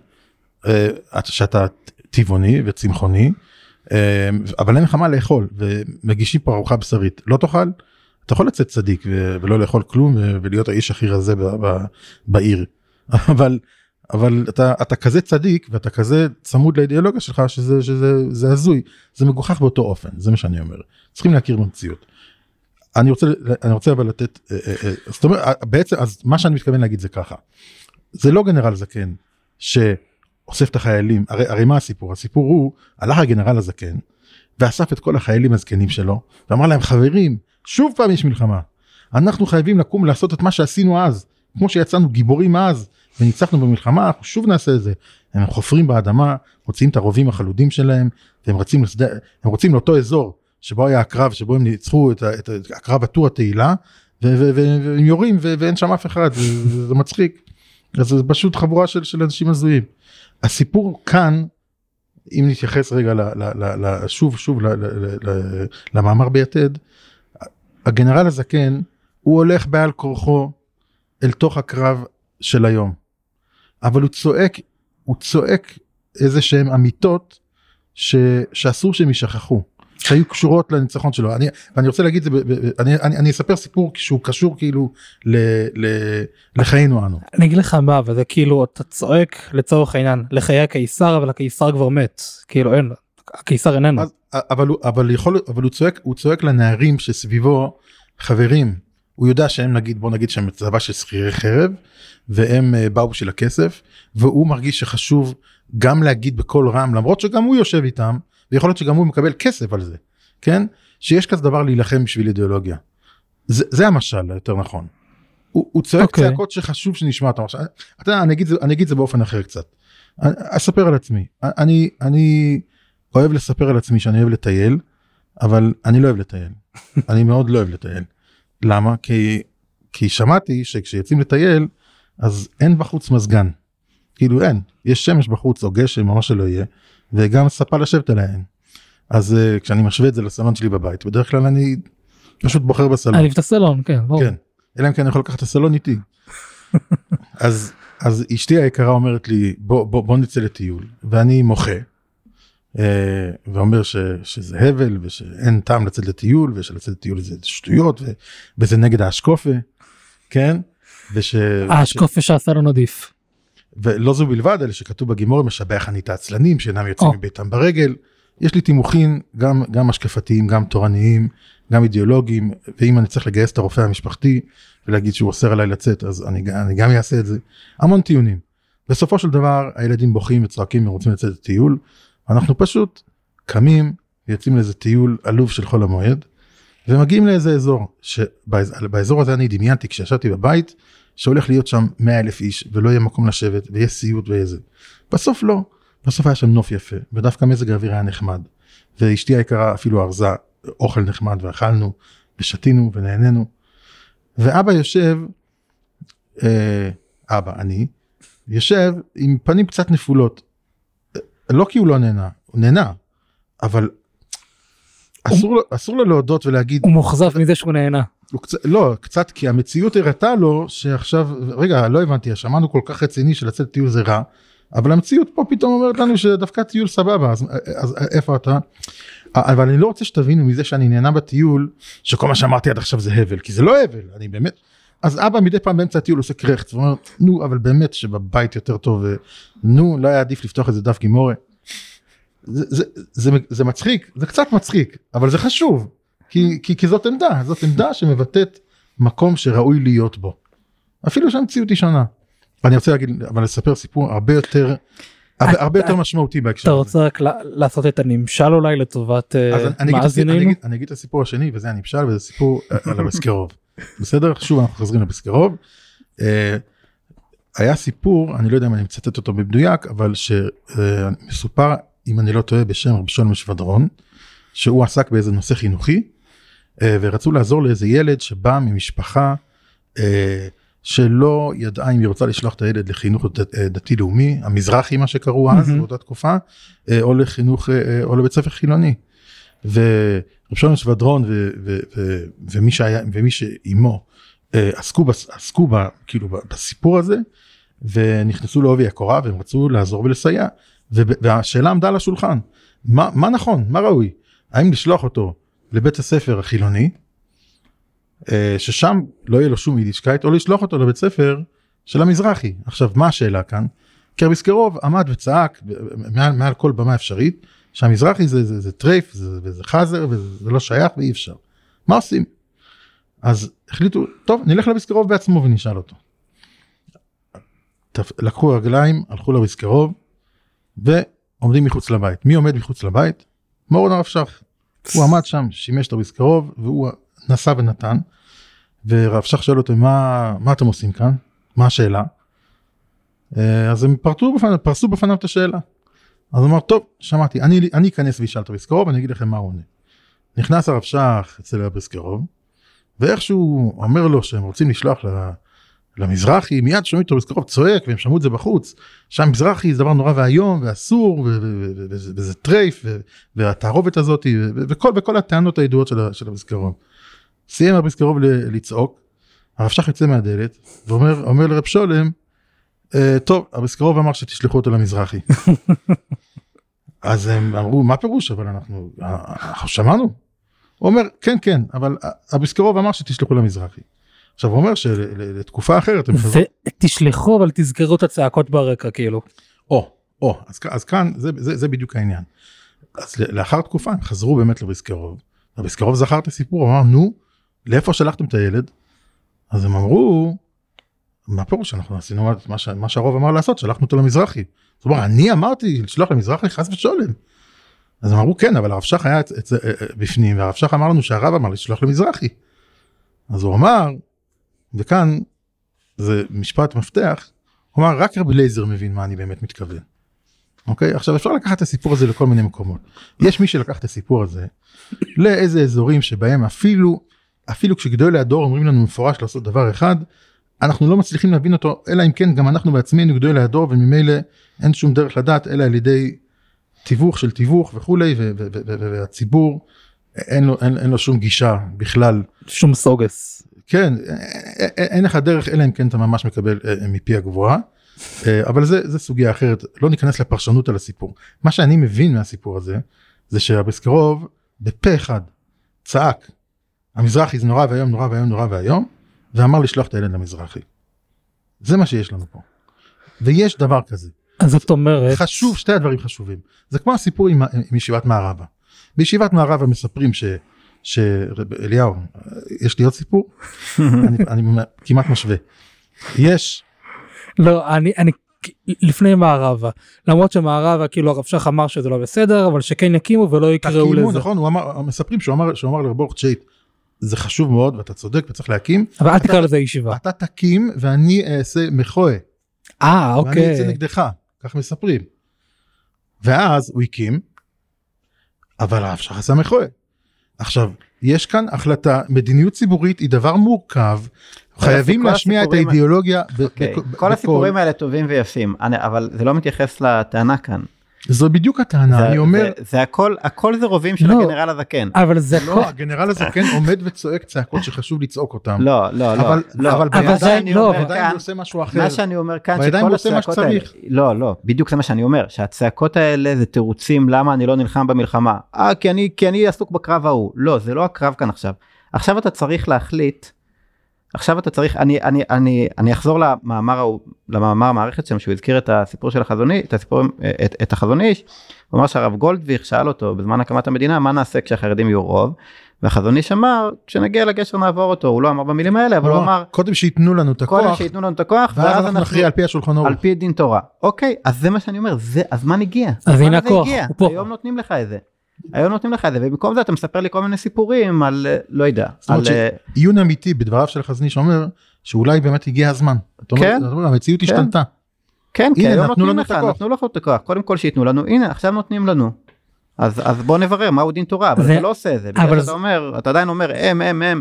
S3: אה, שאתה טבעוני וצמחוני, אה, אבל אין לך מה לאכול, ומגישים פה ארוחה בשרית, לא תאכל? אתה יכול לצאת צדיק ולא לאכול כלום ולהיות האיש הכי רזה בעיר. אבל אבל אתה אתה כזה צדיק ואתה כזה צמוד לאידיאולוגיה שלך שזה שזה זה הזוי. זה מגוחך באותו אופן זה מה שאני אומר. צריכים להכיר במציאות. אני רוצה אני רוצה אבל לתת אה, אה, אה, זאת אומרת בעצם אז מה שאני מתכוון להגיד זה ככה. זה לא גנרל זקן שאוסף את החיילים הרי, הרי מה הסיפור? הסיפור הוא הלך הגנרל הזקן ואסף את כל החיילים הזקנים שלו ואמר להם חברים שוב פעם יש מלחמה. אנחנו חייבים לקום לעשות את מה שעשינו אז, כמו שיצאנו גיבורים אז וניצחנו במלחמה, אנחנו שוב נעשה את זה. הם חופרים באדמה, מוציאים את הרובים החלודים שלהם, והם רצים, לסד... הם רוצים לאותו אזור שבו היה הקרב, שבו הם ניצחו את, את, את הקרב עטור התהילה, והם יורים ואין שם אף אחד, זה, זה מצחיק. אז זה פשוט חבורה של, של אנשים הזויים. הסיפור כאן, אם נתייחס רגע ל, ל, ל, ל, שוב שוב ל, ל, ל, ל, למאמר ביתד, הגנרל הזקן הוא הולך בעל כורחו אל תוך הקרב של היום. אבל הוא צועק, הוא צועק איזה שהם אמיתות ש, שאסור שהם יישכחו. שהיו קשורות לניצחון שלו. אני, ואני רוצה להגיד, זה, אני, אני, אני אספר סיפור שהוא קשור כאילו ל, ל, לחיינו אנו.
S1: אני אגיד לך מה, וזה כאילו אתה צועק לצורך העניין לחיי הקיסר, אבל הקיסר כבר מת. כאילו אין, הקיסר איננו. אז,
S3: אבל הוא אבל יכול אבל הוא צועק הוא צועק לנערים שסביבו חברים הוא יודע שהם נגיד בוא נגיד שהם צבא של שכירי חרב והם uh, באו בשביל הכסף והוא מרגיש שחשוב גם להגיד בקול רם למרות שגם הוא יושב איתם ויכול להיות שגם הוא מקבל כסף על זה כן שיש כזה דבר להילחם בשביל אידיאולוגיה. זה, זה המשל היותר נכון. הוא, הוא צועק okay. אוקיי. צעקות שחשוב שנשמע אותם. אתה יודע אני אגיד, אני אגיד זה באופן אחר קצת. אני אספר על עצמי אני אני. אוהב לספר על עצמי שאני אוהב לטייל אבל אני לא אוהב לטייל. אני מאוד לא אוהב לטייל. למה? כי, כי שמעתי שכשיוצאים לטייל, אז אין בחוץ מזגן. כאילו אין, יש שמש בחוץ או גשם או מה שלא יהיה, וגם ספה לשבת עליה אין. אז uh, כשאני משווה את זה לסלון שלי בבית, בדרך כלל אני פשוט בוחר בסלון.
S1: אני את הסלון, כן, ברור.
S3: כן, אלא אם כן אני יכול לקחת את הסלון איתי. אז, אז אשתי היקרה אומרת לי, בוא, בוא, בוא נצא לטיול, ואני מוחה. אה, ואומר ש, שזה הבל ושאין טעם לצאת לטיול ושלצאת לטיול זה שטויות ו, וזה נגד האשקופה, כן? וש...
S1: האשקופה שעשה לנו עדיף.
S3: ולא זו בלבד, אלא שכתוב בגימור משבח אני את העצלנים שאינם יוצאים
S1: או.
S3: מביתם ברגל. יש לי תימוכין גם, גם השקפתיים, גם תורניים, גם אידיאולוגיים, ואם אני צריך לגייס את הרופא המשפחתי ולהגיד שהוא אוסר עליי לצאת, אז אני, אני גם אעשה את זה. המון טיעונים. בסופו של דבר הילדים בוכים וצועקים ורוצים לצאת לטיול, אנחנו פשוט קמים, יוצאים לאיזה טיול עלוב של חול המועד, ומגיעים לאיזה אזור, שבאזור הזה אני דמיינתי כשישבתי בבית, שהולך להיות שם 100 אלף איש ולא יהיה מקום לשבת ויש סיוט ואיזה. בסוף לא, בסוף היה שם נוף יפה ודווקא מזג האוויר היה נחמד. ואשתי היקרה אפילו ארזה אוכל נחמד ואכלנו ושתינו ונהנינו. ואבא יושב, אה, אבא אני, יושב עם פנים קצת נפולות. לא כי הוא לא נהנה, הוא נהנה, אבל אסור, לו, אסור לו להודות ולהגיד
S1: הוא מאוכזב מזה שהוא נהנה.
S3: הוא קצת, לא, קצת כי המציאות הראתה לו שעכשיו, רגע, לא הבנתי, שמענו כל כך רציני שלצאת טיול זה רע, אבל המציאות פה פתאום אומרת לנו שדווקא טיול סבבה, אז, אז איפה אתה? אבל אני לא רוצה שתבינו מזה שאני נהנה בטיול, שכל מה שאמרתי עד עכשיו זה הבל, כי זה לא הבל, אני באמת, אז אבא מדי פעם באמצע הטיול עושה קרחץ, ואומר, נו, אבל באמת שבבית יותר טוב, נו, לא היה עדיף לפתוח איזה דף גימורה. זה, זה, זה, זה מצחיק, זה קצת מצחיק, אבל זה חשוב, כי, כי, כי זאת עמדה, זאת עמדה שמבטאת מקום שראוי להיות בו. אפילו שהמציאות היא שונה. אני רוצה להגיד, אבל לספר סיפור הרבה יותר, הרבה, הרבה יותר משמעותי בהקשר
S1: אתה
S3: הזה.
S1: רוצה רק לעשות את הנמשל אולי לטובת אה,
S3: אז אני, אני, אגיד את הסיפור, השני וזה הנמשל וזה סיפור אה, על הבסקרוב. בסדר? שוב אנחנו חוזרים לבסקרוב. אה, היה סיפור, אני לא יודע אם אני מצטט אותו במדויק, אבל שמסופר, אם אני לא טועה, בשם רבי שולם שבדרון, שהוא עסק באיזה נושא חינוכי, אה, ורצו לעזור לאיזה ילד שבא ממשפחה אה, שלא ידעה אם היא רוצה לשלוח את הילד לחינוך דת- דתי לאומי, המזרחי מה שקראו אז. באותה תקופה, או לחינוך, או לבית ספר חילוני. שלום ו- ו- ו- ומי שהיה ומי שאימו אה, עסקו עסקו ב, כאילו בסיפור הזה ונכנסו לעובי הקורה והם רצו לעזור ולסייע. והשאלה עמדה על השולחן מה, מה נכון? מה ראוי? האם לשלוח אותו לבית הספר החילוני אה, ששם לא יהיה לו שום יידישקייט או לשלוח אותו לבית ספר של המזרחי? עכשיו מה השאלה כאן? כי הבריסקער רב עמד וצעק מעל, מעל כל במה אפשרית שהמזרחי זה, זה, זה טרייף זה, וזה חזיר וזה לא שייך ואי אפשר. מה עושים? אז החליטו טוב נלך לביסקרוב בעצמו ונשאל אותו. לקחו רגליים הלכו לביסקרוב ועומדים מחוץ לבית מי עומד מחוץ לבית? מורון הרב שך. הוא עמד שם שימש את הביסקרוב והוא נשא ונתן. ורב שך שואל אותו מה, מה אתם עושים כאן? מה השאלה? אה, אז הם פרטו בפניו, פרסו בפניו את השאלה. אז הוא אמר טוב שמעתי אני אני אכנס ואשאל את הביסקרוב אני אגיד לכם מה הוא עונה. נכנס הרב שך אצל הביסקרוב ואיכשהו אומר לו שהם רוצים לשלוח ל- למזרחי מיד שומעים את הביסקרוב צועק והם שמעו את זה בחוץ שם מזרחי זה דבר נורא ואיום ואסור וזה- טרייף והתערובת הזאת וכל הטענות הידועות של ה- של הביסקרוב. סיים הביסקרוב ל- לצעוק הרב שך יוצא מהדלת ואומר אומר לרב שולם "אה, טוב הביסקרוב אמר שתשלחו אותו למזרחי. אז הם אמרו מה פירוש אבל אנחנו אנחנו שמענו. הוא אומר כן כן אבל הביסקרוב אמר שתשלחו למזרחי. עכשיו הוא אומר שלתקופה אחרת הם חזרו.
S1: ותשלחו אבל תזכרו את הצעקות ברקע כאילו.
S3: או או אז, אז כאן זה, זה, זה בדיוק העניין. אז לאחר תקופה הם חזרו באמת לביסקרוב. הביסקרוב זכר את הסיפור אמר נו לאיפה שלחתם את הילד. אז הם אמרו מה פירוש אנחנו עשינו מה- מה, ש- מה שהרוב אמר לעשות שלחנו אותו למזרחי. זאת אומרת אני אמרתי לשלוח למזרחי חס ושולם. אז אמרו כן אבל הרב שך היה אצ- אצ- אה, אה, בפנים והרב שך אמר לנו שהרב אמר לשלוח למזרחי. אז הוא אמר וכאן זה משפט מפתח הוא אמר רק רבי לייזר מבין מה אני באמת מתכוון. אוקיי עכשיו אפשר לקחת את הסיפור הזה לכל מיני מקומות יש מי שלקח את הסיפור הזה לאיזה אזורים שבהם אפילו אפילו כשגדולי הדור אומרים לנו מפורש לעשות דבר אחד אנחנו לא מצליחים להבין אותו אלא אם כן גם אנחנו בעצמנו גדולי הדור וממילא אין שום דרך לדעת אלא על ידי תיווך של תיווך וכולי והציבור אין לו, אין, אין לו שום גישה בכלל.
S1: שום סוגס.
S3: כן אין לך דרך אלא אם כן אתה ממש מקבל מפי הגבוהה. אבל זה, זה סוגיה אחרת לא ניכנס לפרשנות על הסיפור. מה שאני מבין מהסיפור הזה זה שהבסקרוב בפה אחד צעק המזרחי זה נורא ואיום נורא ואיום נורא ואיום ואמר לשלוח את הילד למזרחי. זה מה שיש לנו פה. ויש דבר כזה
S1: אז זאת אומרת,
S3: חשוב שתי הדברים חשובים זה כמו הסיפור עם, עם ישיבת מערבה. בישיבת מערבה מספרים ש... שאליהו יש לי עוד סיפור אני, אני כמעט משווה יש
S1: לא, אני, אני לפני מערבה, למרות שמערבה כאילו הרב שך אמר שזה לא בסדר, אבל שכן יקימו ולא יקראו
S3: תקימו
S1: לזה.
S3: נכון הוא אמר מספרים שהוא אמר שהוא אמר לרבורט שייט זה חשוב מאוד ואתה צודק וצריך להקים
S1: אבל אל תקרא לזה ישיבה.
S3: אתה תקים ואני אעשה מחואה
S1: אה,
S3: ואני
S1: אוקיי.
S3: אצא נגדך כך מספרים. ואז הוא הקים אבל הרב שך עשה מחואה. עכשיו יש כאן החלטה מדיניות ציבורית היא דבר מורכב חייבים להשמיע את האידיאולוגיה
S2: אוקיי, כל. הסיפורים האלה טובים ויפים, אני- אבל זה לא מתייחס לטענה כאן.
S3: זו בדיוק הטענה
S2: זה-
S3: אני אומר
S2: זה- זה הכל, הכל זה רובים של
S1: לא.
S2: הגנרל הזקן.
S1: אבל זה
S3: לא הגנרל הזקן עומד וצועק צעקות שחשוב לצעוק אותם.
S2: לא, לא, לא.
S3: אבל-
S2: לא.
S3: אבל
S2: מה
S1: בידיים- לא,
S2: אומר
S3: עדיין
S2: כאן-
S3: הוא עושה משהו אחר.
S2: מה שאני אומר כאן,
S3: בידיים הוא עושה מה
S2: הצעקות האלה,
S3: שצריך.
S2: לא, לא, בדיוק זה מה שאני אומר, שהצעקות האלה זה תירוצים למה אני לא נלחם במלחמה. אה, כי אני, כי אני עסוק בקרב ההוא. לא, זה לא הקרב כאן עכשיו. עכשיו אתה צריך להחליט, עכשיו אתה צריך, אני, אני, אני, אני אחזור למאמר ההוא, למאמר המערכת שם, שהוא הזכיר את הסיפור של החזון איש, את הסיפור, את, את החזון איש, הוא אמר שהרב גולדוויך שאל אותו בזמן הקמת המדינה, מה נעשה כשהחרדים יהיו רוב? והחזון איש אמר, כשנגיע לגשר נעבור אותו, הוא לא אמר במילים האלה, אבל הוא אמר,
S3: קודם שייתנו לנו את
S2: קודם
S3: הכוח
S2: שייתנו לנו את הכוח,
S3: ואז אנחנו נכריע על פי השולחן ערוך.
S2: על פי דין תורה. אוקיי, אז זה מה שאני אומר, זה הזמן הגיע.
S1: אז הנה הכוח. הוא פה.
S2: היום נותנים לך את זה. היום נותנים לך את זה, ובמקום זה אתה מספר לי כל מיני סיפורים על, לא יודע,
S3: זאת אומרת
S2: על... אה,
S3: עיון אמיתי בדבריו של חזני שאומר שאולי באמת הגיע הזמן. אומר,
S2: כן.
S3: אומר, המציאות
S2: כן.
S3: השתנתה.
S2: כן, כי
S3: הנה,
S2: היום
S3: נתנו
S2: נותנים
S3: לנו
S2: לך,
S3: את הכוח.
S2: נתנו לך את הכוח. קודם כל שייתנו לנו, הנה, עכשיו נותנים לנו. אז, אז בוא נברר מהו דין תורה, אבל
S1: זה-
S2: אתה לא עושה את זה,
S1: אבל
S2: בגלל
S1: זה-
S2: שאתה אומר, אתה עדיין אומר, הם, הם, הם.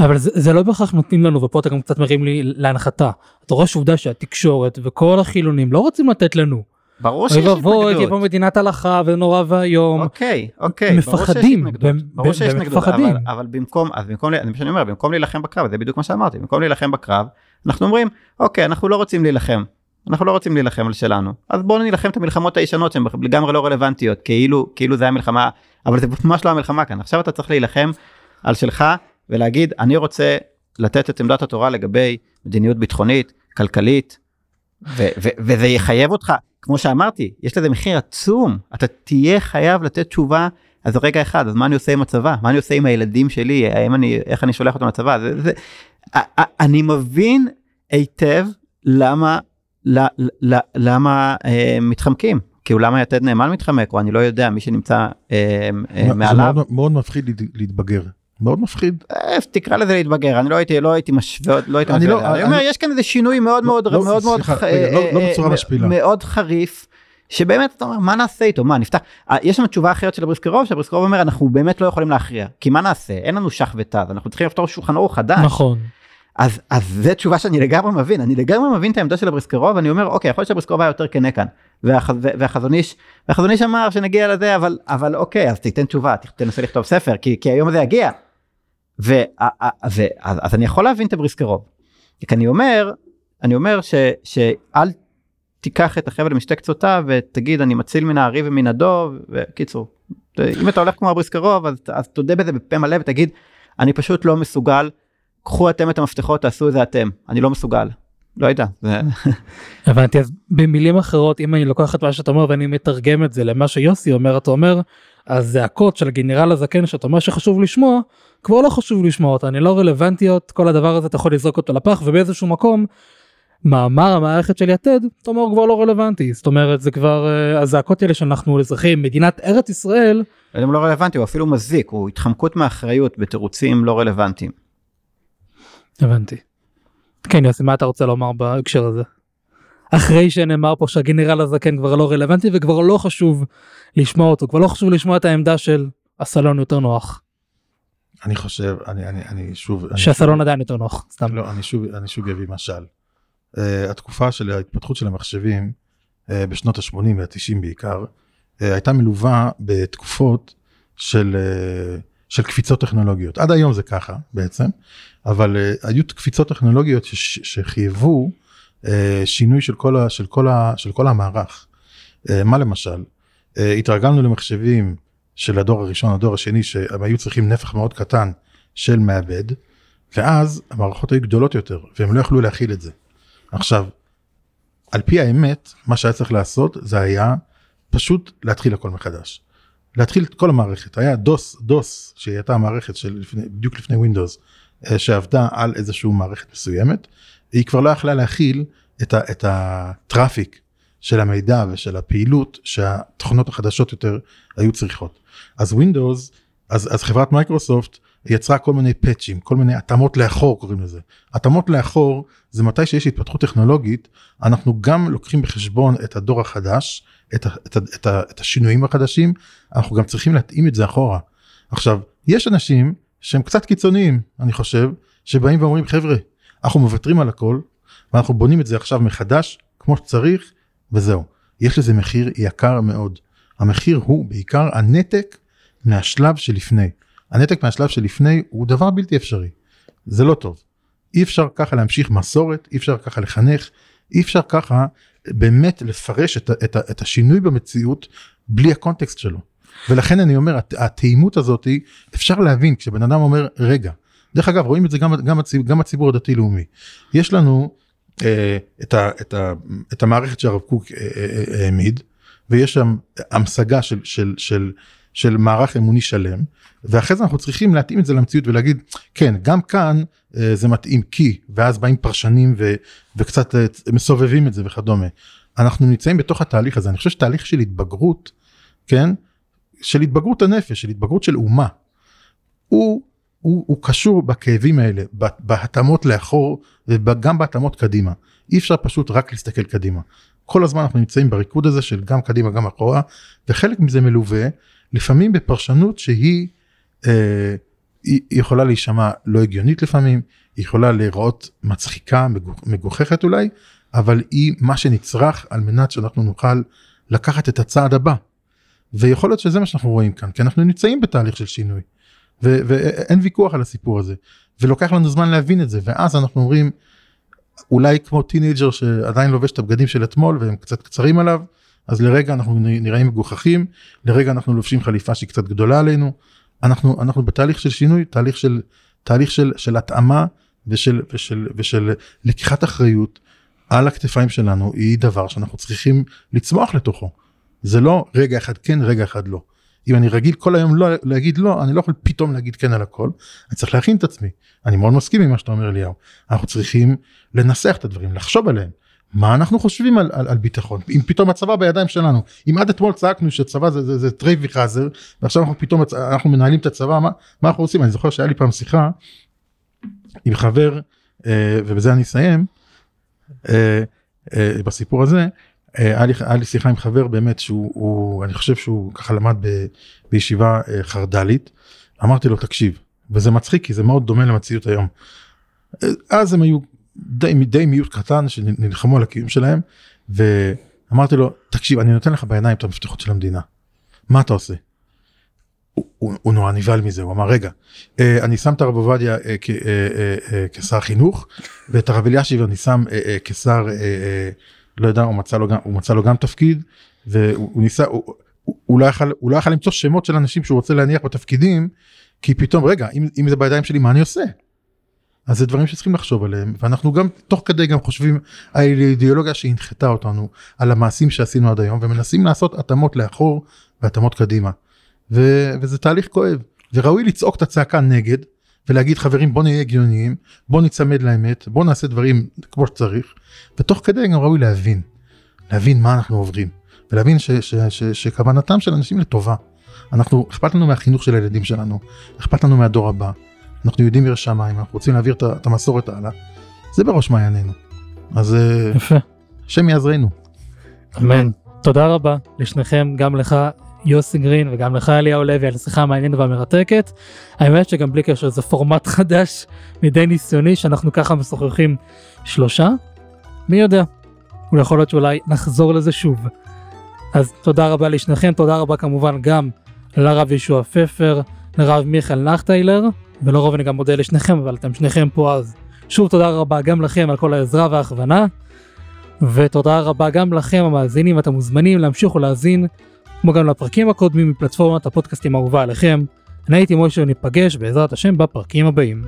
S1: אבל זה, זה לא בהכרח נותנים לנו ופה אתה גם קצת מרים לי להנחתה. אתה רואה שעובדה שהתקשורת וכל החילונים לא רוצים לתת לנו.
S2: ברור שיש
S1: אוי ואבוי תהיה פה
S2: התנגדות.
S1: מדינת הלכה ונורא ואיום.
S2: אוקיי, אוקיי, ברור שיש
S1: מפחדים,
S2: התנגדות, ברור שיש התנגדות. אבל, אבל במקום, אז במקום, אני פשוט אומר, במקום להילחם בקרב, זה בדיוק מה שאמרתי, במקום להילחם בקרב, אנחנו אומרים, אוקיי, אנחנו לא רוצים להילחם, אנחנו לא רוצים להילחם על שלנו, אז בואו נילחם את המלחמות הישנות שהן לגמרי לא רלוונטיות, כאילו, כאילו זה המלחמה, אבל זה ממש לא המלחמה כאן, עכשיו אתה צריך להילחם על שלך ולהגיד, אני רוצה לתת את עמדת התורה לגבי מדיניות ביטחונית, כלכלית, ו- ו- וזה יחייב אותך, כמו שאמרתי, יש לזה מחיר עצום, אתה תהיה חייב לתת תשובה, אז רגע אחד, אז מה אני עושה עם הצבא? מה אני עושה עם הילדים שלי? האם אני, איך אני שולח אותם לצבא? זה, זה, אני מבין היטב למה, ל- ל- למה אה, מתחמקים. כאילו למה יתד נאמן מתחמק, או אני לא יודע, מי שנמצא אה, אה,
S3: זה
S2: מעליו,
S3: מאוד- מאוד מפחיד להת- להתבגר. מאוד מפחיד.
S2: אה, תקרא לזה להתבגר, אני לא הייתי, לא הייתי משווה, לא הייתי
S3: אני
S2: משווה,
S3: לא-.
S2: אני
S3: אני-
S2: אומר, יש כאן איזה שינוי מאוד מאוד,
S3: לא,
S2: מאוד מאוד,
S3: סליחה,
S2: ח-
S3: רגע, בצורה משפילה.
S2: מאוד חריף, שבאמת אתה אומר, מה נעשה איתו, מה נפתח, אה, יש לנו תשובה אחרת של הבריסקרוב, שהבריסקרוב אומר, אנחנו באמת לא יכולים להכריע, כי מה נעשה, אין לנו שח ותז, אנחנו צריכים לפתור שולחן ערוך חדש,
S1: נכון.
S2: אז, אז זה תשובה שאני לגמרי מבין, אני לגמרי מבין את העמדה של הבריסקרוב, אני אומר, אוקיי, יכול להיות שהבריסקרוב היה יותר כן כאן, והח, והחזון איש, והחזון איש אמר שנגיע לזה, אבל, אבל אוקיי, אז תיתן תשובה, תנסה לכתוב ספר, כי, כי היום הזה יגיע. ו, ה- ה- ו, אז, אז אני יכול להבין את הבריסקרוב. כי אני אומר, אני אומר ש, שאל תיקח את החבל משתי קצותיו ותגיד אני מציל מן הארי ומן הדוב, וקיצור, אם אתה הולך כמו הבריסקרוב אז, אז תודה בזה בפה מלא ותגיד, אני פשוט לא מסוגל, קחו אתם את המפתחות, תעשו את זה אתם, אני לא מסוגל. לא יודע.
S1: הבנתי אז במילים אחרות אם אני לוקח את מה שאתה אומר ואני מתרגם את זה למה שיוסי אומר אתה אומר הזעקות של הגנרל הזקן שאתה אומר שחשוב לשמוע כבר לא חשוב לשמוע אותן, הן לא רלוונטיות כל הדבר הזה אתה יכול לזרוק אותו לפח ובאיזשהו מקום מאמר המערכת של יתד אתה אומר כבר לא רלוונטי זאת אומרת זה כבר אה, הזעקות האלה שאנחנו אזרחים מדינת ארץ ישראל
S2: זה לא רלוונטי, הוא אפילו מזיק, הוא התחמקות מאחריות בתירוצים לא רלוונטיים.
S1: הבנתי. כן יוסי מה אתה רוצה לומר בהקשר הזה? אחרי שנאמר פה שהגנרל הזקן כבר לא רלוונטי וכבר לא חשוב לשמוע אותו, כבר לא חשוב לשמוע את העמדה של הסלון יותר נוח.
S3: אני חושב, אני, אני, אני שוב...
S1: שהסלון עדיין יותר נוח, סתם.
S3: לא, אני שוב, אני שוב אביא משל. Uh, התקופה של ההתפתחות של המחשבים uh, בשנות ה-80 וה-90 בעיקר, uh, הייתה מלווה בתקופות של, uh, של קפיצות טכנולוגיות. עד היום זה ככה בעצם, אבל uh, היו קפיצות טכנולוגיות שחייבו uh, שינוי של כל, ה- של, כל ה- של כל המערך. Uh, מה למשל? התרגלנו למחשבים של הדור הראשון, הדור השני, שהם היו צריכים נפח מאוד קטן של מעבד, ואז המערכות היו גדולות יותר והם לא יכלו להכיל את זה. עכשיו, על פי האמת, מה שהיה צריך לעשות זה היה פשוט להתחיל הכל מחדש. להתחיל את כל המערכת, היה DOS, DOS, שהיא הייתה המערכת של לפני, בדיוק לפני Windows, אה, שעבדה על איזושהי מערכת מסוימת, היא כבר לא יכלה להכיל את, ה, את ה traffic של המידע ושל הפעילות שהתוכנות החדשות יותר היו צריכות. אז Windows, אז, אז חברת מייקרוסופט יצרה כל מיני פאצ'ים, כל מיני התאמות לאחור קוראים לזה. התאמות לאחור זה מתי שיש התפתחות טכנולוגית, אנחנו גם לוקחים בחשבון את הדור החדש, את, את, את, את השינויים החדשים, אנחנו גם צריכים להתאים את זה אחורה. עכשיו, יש אנשים שהם קצת קיצוניים, אני חושב, שבאים ואומרים חבר'ה, אנחנו מוותרים על הכל, ואנחנו בונים את זה עכשיו מחדש, כמו שצריך, וזהו. יש לזה מחיר יקר מאוד. המחיר הוא בעיקר הנתק מהשלב שלפני. הנתק מהשלב שלפני הוא דבר בלתי אפשרי. זה לא טוב. אי אפשר ככה להמשיך מסורת, אי אפשר ככה לחנך, אי אפשר ככה באמת לפרש את, את, את השינוי במציאות בלי הקונטקסט שלו. ולכן אני אומר, הת- התאימות הזאת, אפשר להבין כשבן אדם אומר, רגע, דרך אגב, רואים את זה גם, גם, הציבור, גם הציבור הדתי-לאומי. יש לנו אה, את, ה, את, ה, את המערכת שהרב קוק אה, אה, אה, העמיד, ויש שם המשגה של, של, של, של מערך אמוני שלם, ואחרי זה אנחנו צריכים להתאים את זה למציאות ולהגיד, כן, גם כאן אה, זה מתאים כי, ואז באים פרשנים ו, וקצת אה, מסובבים את זה וכדומה. אנחנו נמצאים בתוך התהליך הזה, אני חושב שתהליך של התבגרות, כן, של התבגרות הנפש, של התבגרות של אומה, הוא, הוא, הוא קשור בכאבים האלה, בהתאמות לאחור וגם בהתאמות קדימה. אי אפשר פשוט רק להסתכל קדימה. כל הזמן אנחנו נמצאים בריקוד הזה של גם קדימה גם אחורה, וחלק מזה מלווה לפעמים בפרשנות שהיא אה, היא יכולה להישמע לא הגיונית לפעמים, היא יכולה להיראות מצחיקה, מגוח- מגוחכת אולי, אבל היא מה שנצרך על מנת שאנחנו נוכל לקחת את הצעד הבא. ויכול להיות שזה מה שאנחנו רואים כאן, כי אנחנו נמצאים בתהליך של שינוי. ואין ויכוח על הסיפור הזה, ולוקח לנו זמן להבין את זה, ואז אנחנו אומרים, אולי כמו teenager שעדיין לובש את הבגדים של אתמול והם קצת קצרים עליו, אז לרגע אנחנו נראים מגוחכים, לרגע אנחנו לובשים חליפה שהיא קצת גדולה עלינו, אנחנו, אנחנו בתהליך של שינוי, תהליך של, תהליך של, של התאמה ושל, ושל, ושל לקיחת אחריות על הכתפיים שלנו, היא דבר שאנחנו צריכים לצמוח לתוכו. זה לא רגע אחד כן, רגע אחד לא. אם אני רגיל כל היום לא להגיד לא, אני לא יכול פתאום להגיד כן על הכל, אני צריך להכין את עצמי. אני מאוד מסכים עם מה שאתה אומר אליהו. אנחנו צריכים לנסח את הדברים, לחשוב עליהם. מה אנחנו חושבים על, על, על ביטחון? אם פתאום הצבא בידיים שלנו, אם עד אתמול צעקנו שצבא זה, זה, זה טרייף וחזיר, ועכשיו אנחנו פתאום, אנחנו מנהלים את הצבא, מה, מה אנחנו עושים? אני זוכר שהיה לי פעם שיחה עם חבר, אה, ובזה אני אסיים, אה, אה, בסיפור הזה, היה לי, היה לי שיחה עם חבר באמת שהוא, הוא, אני חושב שהוא ככה למד ב, בישיבה חרד"לית, אמרתי לו תקשיב, וזה מצחיק כי זה מאוד דומה למציאות היום. אז הם היו די, די מיעוט קטן שנלחמו על הקיום שלהם, ואמרתי לו תקשיב אני נותן לך בעיניים את המפתחות של המדינה, מה אתה עושה? הוא, הוא, הוא נורא נבהל מזה, הוא אמר רגע, אה, אני שם את הרב עובדיה אה, אה, כשר חינוך, ואת הרב אלישיב אני שם כשר, לא יודע, הוא מצא לו גם, הוא מצא לו גם תפקיד, והוא הוא ניסה, הוא, הוא, לא יכל, הוא לא יכל למצוא שמות של אנשים שהוא רוצה להניח בתפקידים, כי פתאום, רגע, אם, אם זה בידיים שלי, מה אני עושה? אז זה דברים שצריכים לחשוב עליהם, ואנחנו גם, תוך כדי גם חושבים על האידיאולוגיה שהנחתה אותנו, על המעשים שעשינו עד היום, ומנסים לעשות התאמות לאחור והתאמות קדימה. ו, וזה תהליך כואב, וראוי לצעוק את הצעקה נגד, ולהגיד חברים בוא נהיה הגיוניים, בוא ניצמד לאמת, בוא נעשה דברים כמו שצריך, ותוך כדי גם ראוי להבין, להבין מה אנחנו עוברים, ולהבין ש, ש, ש, שכוונתם של אנשים לטובה. אנחנו, אכפת לנו מהחינוך של הילדים שלנו, אכפת לנו מהדור הבא, אנחנו יודעים ירא שמיים, אנחנו רוצים להעביר את המסורת הלאה, זה בראש מעיינינו. אז אה,
S1: יפה.
S3: השם יעזרנו.
S1: אמן. תודה רבה לשניכם, גם לך יוסי גרין וגם לך אליהו לוי על השיחה המעניינת והמרתקת. האמת שגם בלי קשר זה פורמט חדש מדי ניסיוני שאנחנו ככה משוחחים שלושה. מי יודע, יכול להיות שאולי נחזור לזה שוב. אז תודה רבה לשניכם, תודה רבה כמובן גם לרב ישוע פפר, לרב מיכאל נחטיילר, ולרוב אני גם מודה לשניכם, אבל אתם שניכם פה אז. שוב תודה רבה גם לכם על כל העזרה וההכוונה, ותודה רבה גם לכם המאזינים, אתם מוזמנים להמשיך ולהאזין, כמו גם לפרקים הקודמים מפלטפורמת הפודקאסטים האהובה עליכם. אני הייתי מוישה וניפגש בעזרת השם בפרקים הבאים.